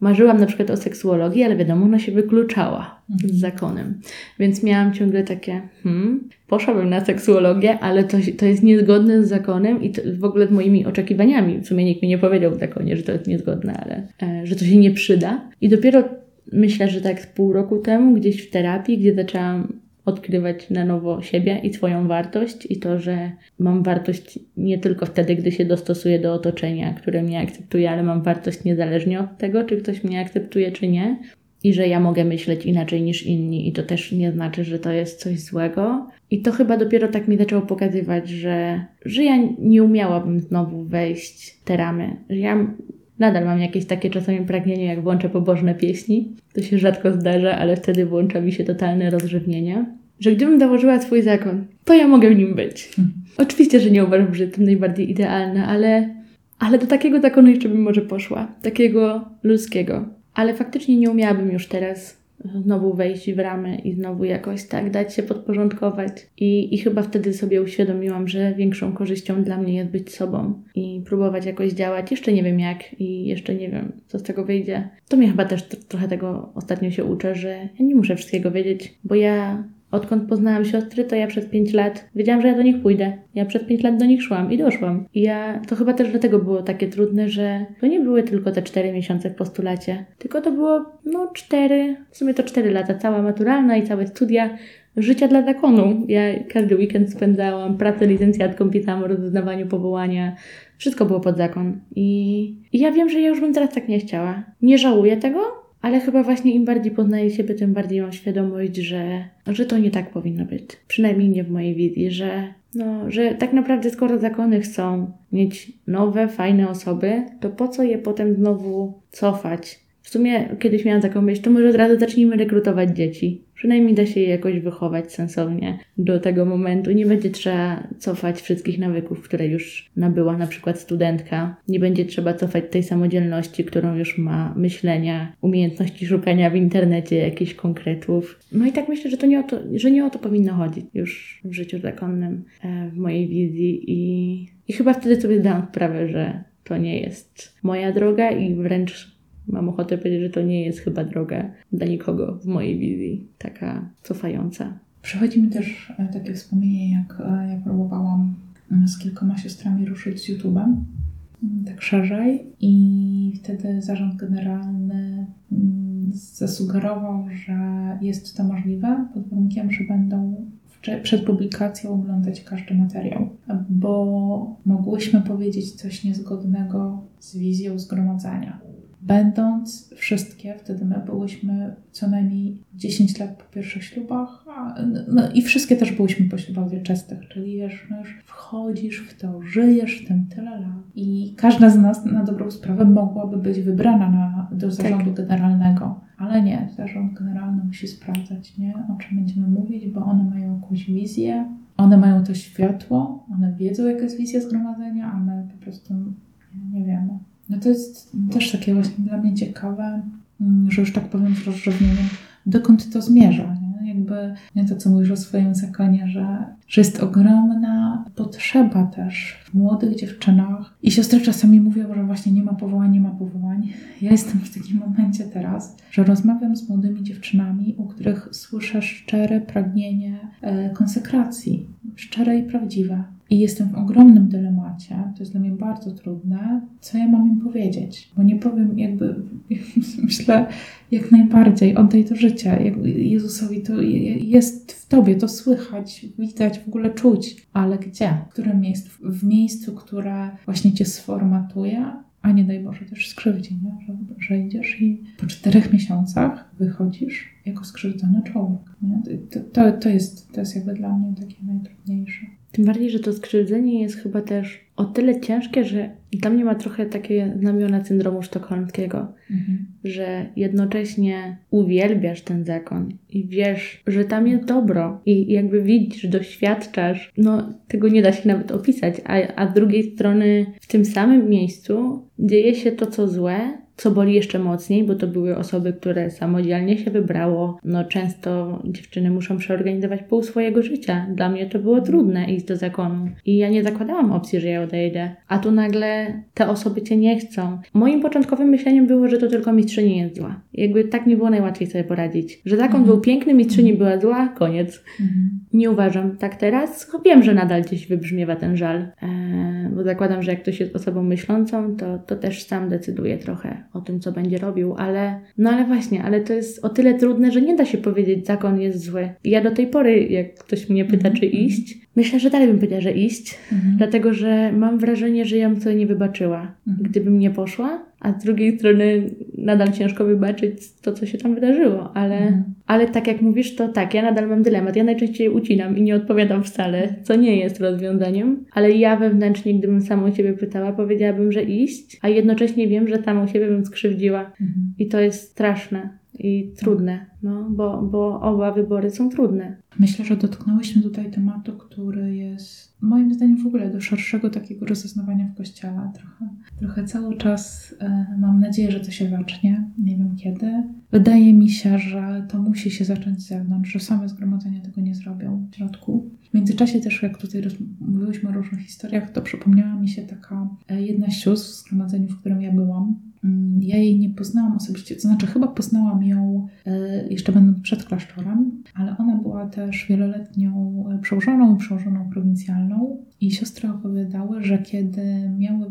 marzyłam na przykład o seksuologii, ale wiadomo, ona się wykluczała z mhm. zakonem. Więc miałam ciągle takie, hmm, poszłabym na seksuologię, ale to, to jest niezgodne z zakonem i w ogóle z moimi oczekiwaniami. W sumie nikt mi nie powiedział w zakonie, że to jest niezgodne, ale e, że to się nie przyda. I dopiero myślę, że tak z pół roku temu, gdzieś w terapii, gdzie zaczęłam odkrywać na nowo siebie i swoją wartość i to, że mam wartość nie tylko wtedy, gdy się dostosuję do otoczenia, które mnie akceptuje, ale mam wartość niezależnie od tego, czy ktoś mnie akceptuje, czy nie. I że ja mogę myśleć inaczej niż inni, i to też nie znaczy, że to jest coś złego. I to chyba dopiero tak mi zaczęło pokazywać, że, że ja nie umiałabym znowu wejść te ramy. Że ja Nadal mam jakieś takie czasami pragnienie, jak włączę pobożne pieśni. To się rzadko zdarza, ale wtedy włącza mi się totalne rozrzewnienie. Że gdybym założyła swój zakon, to ja mogę w nim być. Hmm. Oczywiście, że nie uważam, że jestem najbardziej idealna, ale, ale do takiego zakonu jeszcze bym może poszła. Takiego ludzkiego. Ale faktycznie nie umiałabym już teraz znowu wejść w ramy i znowu jakoś tak dać się podporządkować. I, I chyba wtedy sobie uświadomiłam, że większą korzyścią dla mnie jest być sobą i próbować jakoś działać. Jeszcze nie wiem jak i jeszcze nie wiem, co z tego wyjdzie. To mnie chyba też trochę tego ostatnio się uczę, że ja nie muszę wszystkiego wiedzieć, bo ja odkąd poznałam siostry, to ja przez 5 lat wiedziałam, że ja do nich pójdę. Ja przez 5 lat do nich szłam i doszłam. I ja, to chyba też dlatego było takie trudne, że to nie były tylko te 4 miesiące w postulacie, tylko to było, no 4, w sumie to 4 lata, cała maturalna i całe studia życia dla zakonu. Ja każdy weekend spędzałam, pracę licencjatką, pisałam o rozeznawaniu powołania. Wszystko było pod zakon. I, I ja wiem, że ja już bym teraz tak nie chciała. Nie żałuję tego, ale chyba właśnie im bardziej poznaję siebie, tym bardziej mam świadomość, że, że to nie tak powinno być. Przynajmniej nie w mojej wizji, że, no, że tak naprawdę skoro zakony chcą mieć nowe, fajne osoby, to po co je potem znowu cofać? W sumie kiedyś miałam taką myśl, to może od razu zacznijmy rekrutować dzieci. Przynajmniej da się je jakoś wychować sensownie do tego momentu. Nie będzie trzeba cofać wszystkich nawyków, które już nabyła na przykład studentka. Nie będzie trzeba cofać tej samodzielności, którą już ma, myślenia, umiejętności szukania w internecie jakichś konkretów. No i tak myślę, że to nie o to, że nie o to powinno chodzić już w życiu zakonnym, e, w mojej wizji. I, i chyba wtedy sobie zdałam sprawę, że to nie jest moja droga i wręcz mam ochotę powiedzieć, że to nie jest chyba droga dla nikogo w mojej wizji, taka cofająca. Przychodzi mi też e, takie wspomnienie, jak e, ja próbowałam mm, z kilkoma siostrami ruszyć z YouTube'em, mm, tak szerzej, i wtedy zarząd generalny mm, zasugerował, że jest to możliwe pod warunkiem, że będą przed publikacją oglądać każdy materiał, bo mogłyśmy powiedzieć coś niezgodnego z wizją zgromadzenia będąc wszystkie, wtedy my byłyśmy co najmniej 10 lat po pierwszych ślubach, a, no i wszystkie też byłyśmy po ślubach wieczystych, czyli wiesz, no wchodzisz w to, żyjesz w tym tyle lat i każda z nas na dobrą sprawę mogłaby być wybrana na, do tak. zarządu tak. generalnego, ale nie, zarząd generalny musi sprawdzać, nie, o czym będziemy mówić, bo one mają jakąś wizję, one mają to światło, one wiedzą, jaka jest wizja zgromadzenia, a my po prostu nie, nie wiemy. No to jest też takie właśnie dla mnie ciekawe, mm, że już tak powiem z rozrzewnieniem, dokąd to zmierza. Nie? Jakby nie to, co mówisz o swoim zakonie, że, że jest ogromna potrzeba też w młodych dziewczynach. I siostry czasami mówią, że właśnie nie ma powołań, nie ma powołań. Ja jestem w takim momencie teraz, że rozmawiam z młodymi dziewczynami, u których słyszę szczere pragnienie e, konsekracji, szczere i prawdziwe. I jestem w ogromnym dylemacie, to jest dla mnie bardzo trudne, co ja mam im powiedzieć. Bo nie powiem, jakby, [laughs] myślę, jak najbardziej, oddaj to życie. Jezusowi to jest w tobie, to słychać, widać, w ogóle czuć. Ale gdzie? W którym miejscu? W miejscu, które właśnie cię sformatuje, a nie daj Boże też skrzywdzi, nie? Że, że idziesz i po czterech miesiącach wychodzisz jako skrzywdzony człowiek. Nie? To, to, to, jest, to jest jakby dla mnie takie najtrudniejsze. Tym bardziej, że to skrzywdzenie jest chyba też o tyle ciężkie, że dla mnie ma trochę takie znamiona syndromu sztokholmskiego, mhm. że jednocześnie uwielbiasz ten zakon i wiesz, że tam jest dobro i jakby widzisz, doświadczasz, no tego nie da się nawet opisać, a, a z drugiej strony w tym samym miejscu dzieje się to, co złe, co boli jeszcze mocniej, bo to były osoby, które samodzielnie się wybrało. No często dziewczyny muszą przeorganizować pół swojego życia. Dla mnie to było trudne iść do zakonu. I ja nie zakładałam opcji, że ja odejdę. A tu nagle te osoby cię nie chcą. Moim początkowym myśleniem było, że to tylko mistrzyni jest zła. Jakby tak mi było najłatwiej sobie poradzić. Że zakon mhm. był piękny, mistrzyni była zła, koniec. Mhm. Nie uważam tak teraz. Wiem, że nadal gdzieś wybrzmiewa ten żal. Eee, bo zakładam, że jak ktoś jest osobą myślącą, to, to też sam decyduje trochę o tym, co będzie robił, ale no ale właśnie, ale to jest o tyle trudne, że nie da się powiedzieć, zakon jest zły. I ja do tej pory, jak ktoś mnie pyta, czy mhm. iść, myślę, że dalej bym powiedziała, że iść, mhm. dlatego że mam wrażenie, że ja bym sobie nie wybaczyła, mhm. gdybym nie poszła, a z drugiej strony nadal ciężko wybaczyć to, co się tam wydarzyło, ale, mhm. ale tak jak mówisz, to tak, ja nadal mam dylemat. Ja najczęściej ucinam i nie odpowiadam wcale, co nie jest rozwiązaniem, ale ja wewnętrznie, gdybym samą siebie pytała, powiedziałabym, że iść, a jednocześnie wiem, że samą siebie bym skrzywdziła. Mhm. I to jest straszne i trudne, no, bo, bo oba wybory są trudne. Myślę, że dotknęłyśmy tutaj tematu, który jest moim zdaniem w ogóle do szerszego takiego rozeznawania w kościele. Trochę, trochę cały czas e, mam nadzieję, że to się zacznie. Nie wiem kiedy. Wydaje mi się, że to musi się zacząć z zewnątrz, że same zgromadzenia tego nie zrobią w środku. W międzyczasie też, jak tutaj mówiłyśmy o różnych historiach, to przypomniała mi się taka e, jedna sióstr w zgromadzeniu, w którym ja byłam. Mm, Ja jej nie poznałam osobiście, to znaczy chyba poznałam ją e, jeszcze będąc przed klasztorem, ale ona była też wieloletnią e, przełożoną i przełożoną prowincjalną i siostry opowiadały, że kiedy miały,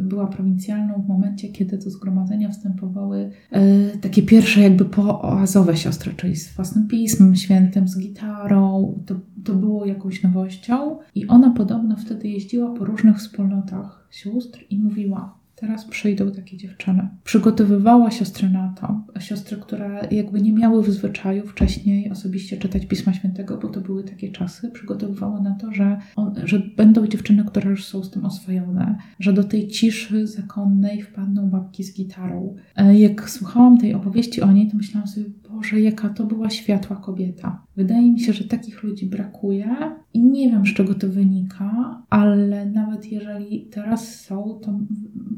była prowincjalną w momencie, kiedy do zgromadzenia wstępowały e, takie pierwsze jakby pooazowe siostry, czyli z własnym pismem świętym, z gitarą, to, to było jakąś nowością i ona podobno wtedy jeździła po różnych wspólnotach sióstr i mówiła, Teraz przyjdą takie dziewczyny. Przygotowywała siostry na to. Siostry, które jakby nie miały w zwyczaju wcześniej osobiście czytać Pisma Świętego, bo to były takie czasy, przygotowywała na to, że, on, że będą dziewczyny, które już są z tym oswojone, że do tej ciszy zakonnej wpadną babki z gitarą. E, jak słuchałam tej opowieści o niej, to myślałam sobie, Boże, jaka to była światła kobieta. Wydaje mi się, że takich ludzi brakuje i nie wiem, z czego to wynika, ale nawet jeżeli teraz są, to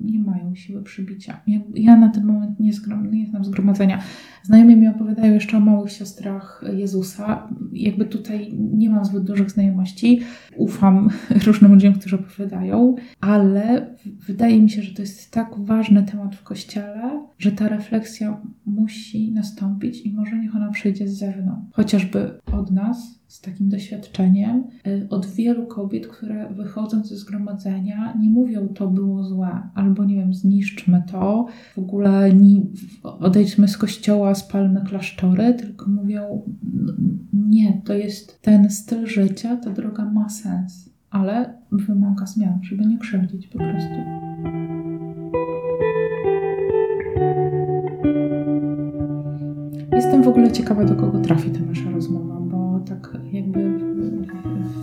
nie mają siły przybicia. Ja na ten moment nie, zgrom, nie znam zgromadzenia. Znajomi mi opowiadają jeszcze o małych siostrach Jezusa. Jakby tutaj nie mam zbyt dużych znajomości. Ufam [laughs] różnym ludziom, którzy opowiadają, ale wydaje mi się, że to jest tak ważny temat w Kościele, że ta refleksja musi nastąpić i może niech ona przyjdzie z zewnątrz. Chociażby od nas, z takim doświadczeniem y, od wielu kobiet, które wychodząc ze zgromadzenia nie mówią to było złe, albo nie wiem, zniszczmy to, w ogóle nie, odejdźmy z kościoła, spalmy klasztory, tylko mówią nie, to jest ten styl życia, ta droga ma sens, ale wymaga zmian, żeby nie krzywdzić po prostu. Jestem w ogóle ciekawa, do kogo trafi ta nasza rozmowa tak jakby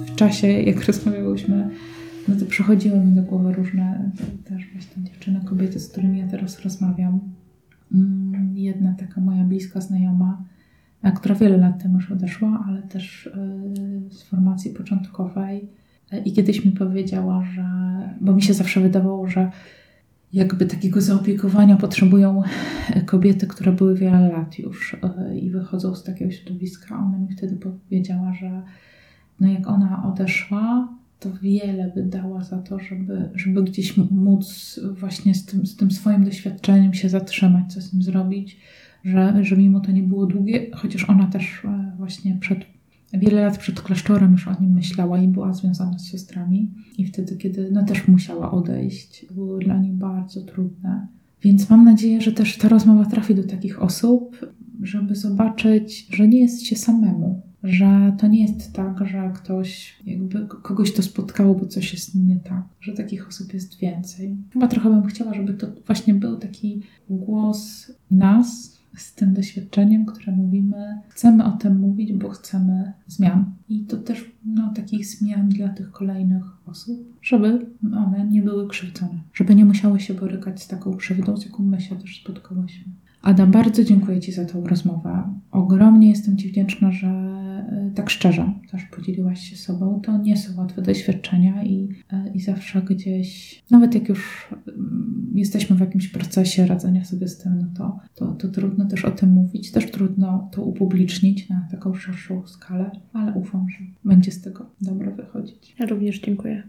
w czasie, jak rozmawiałyśmy, no to przychodziły mi do głowy różne też właśnie dziewczyny, kobiety, z którymi ja teraz rozmawiam. Mm, jedna taka moja bliska znajoma, która wiele lat temu już odeszła, ale też y, z formacji początkowej. I kiedyś mi powiedziała, że, bo mi się zawsze wydawało, że jakby takiego zaopiekowania potrzebują kobiety, które były wiele lat już e, i wychodzą z takiego środowiska. Ona mi wtedy powiedziała, że no jak ona odeszła, to wiele by dała za to, żeby, żeby gdzieś móc właśnie z tym, z tym swoim doświadczeniem się zatrzymać, co z nim zrobić, że, że mimo to nie było długie, chociaż ona też e, właśnie przed Wiele lat przed klasztorem już o nim myślała i była związana z siostrami. I wtedy, kiedy no, też musiała odejść, było dla niej bardzo trudne. Więc mam nadzieję, że też ta rozmowa trafi do takich osób, żeby zobaczyć, że nie jest się samemu, że to nie jest tak, że ktoś, jakby kogoś to spotkało, bo coś jest nie tak, że takich osób jest więcej. Chyba trochę bym chciała, żeby to właśnie był taki głos nas, z tym doświadczeniem, które mówimy. Chcemy o tym mówić, bo chcemy zmian. I to też no, takich zmian dla tych kolejnych osób, żeby one nie były krzywdzone, żeby nie musiały się borykać z taką krzywdą, z jaką my się też spotkałyśmy. Adam, bardzo dziękuję Ci za tą rozmowę. Ogromnie jestem Ci wdzięczna, że e, tak szczerze też podzieliłaś się sobą. To nie są łatwe doświadczenia i, e, i zawsze gdzieś, nawet jak już mm, jesteśmy w jakimś procesie radzenia sobie z tym, no to, to, to trudno też o tym mówić, też trudno to upublicznić na taką szerszą skalę, ale ufam, że będzie z tego dobre wychodzić. Ja również dziękuję.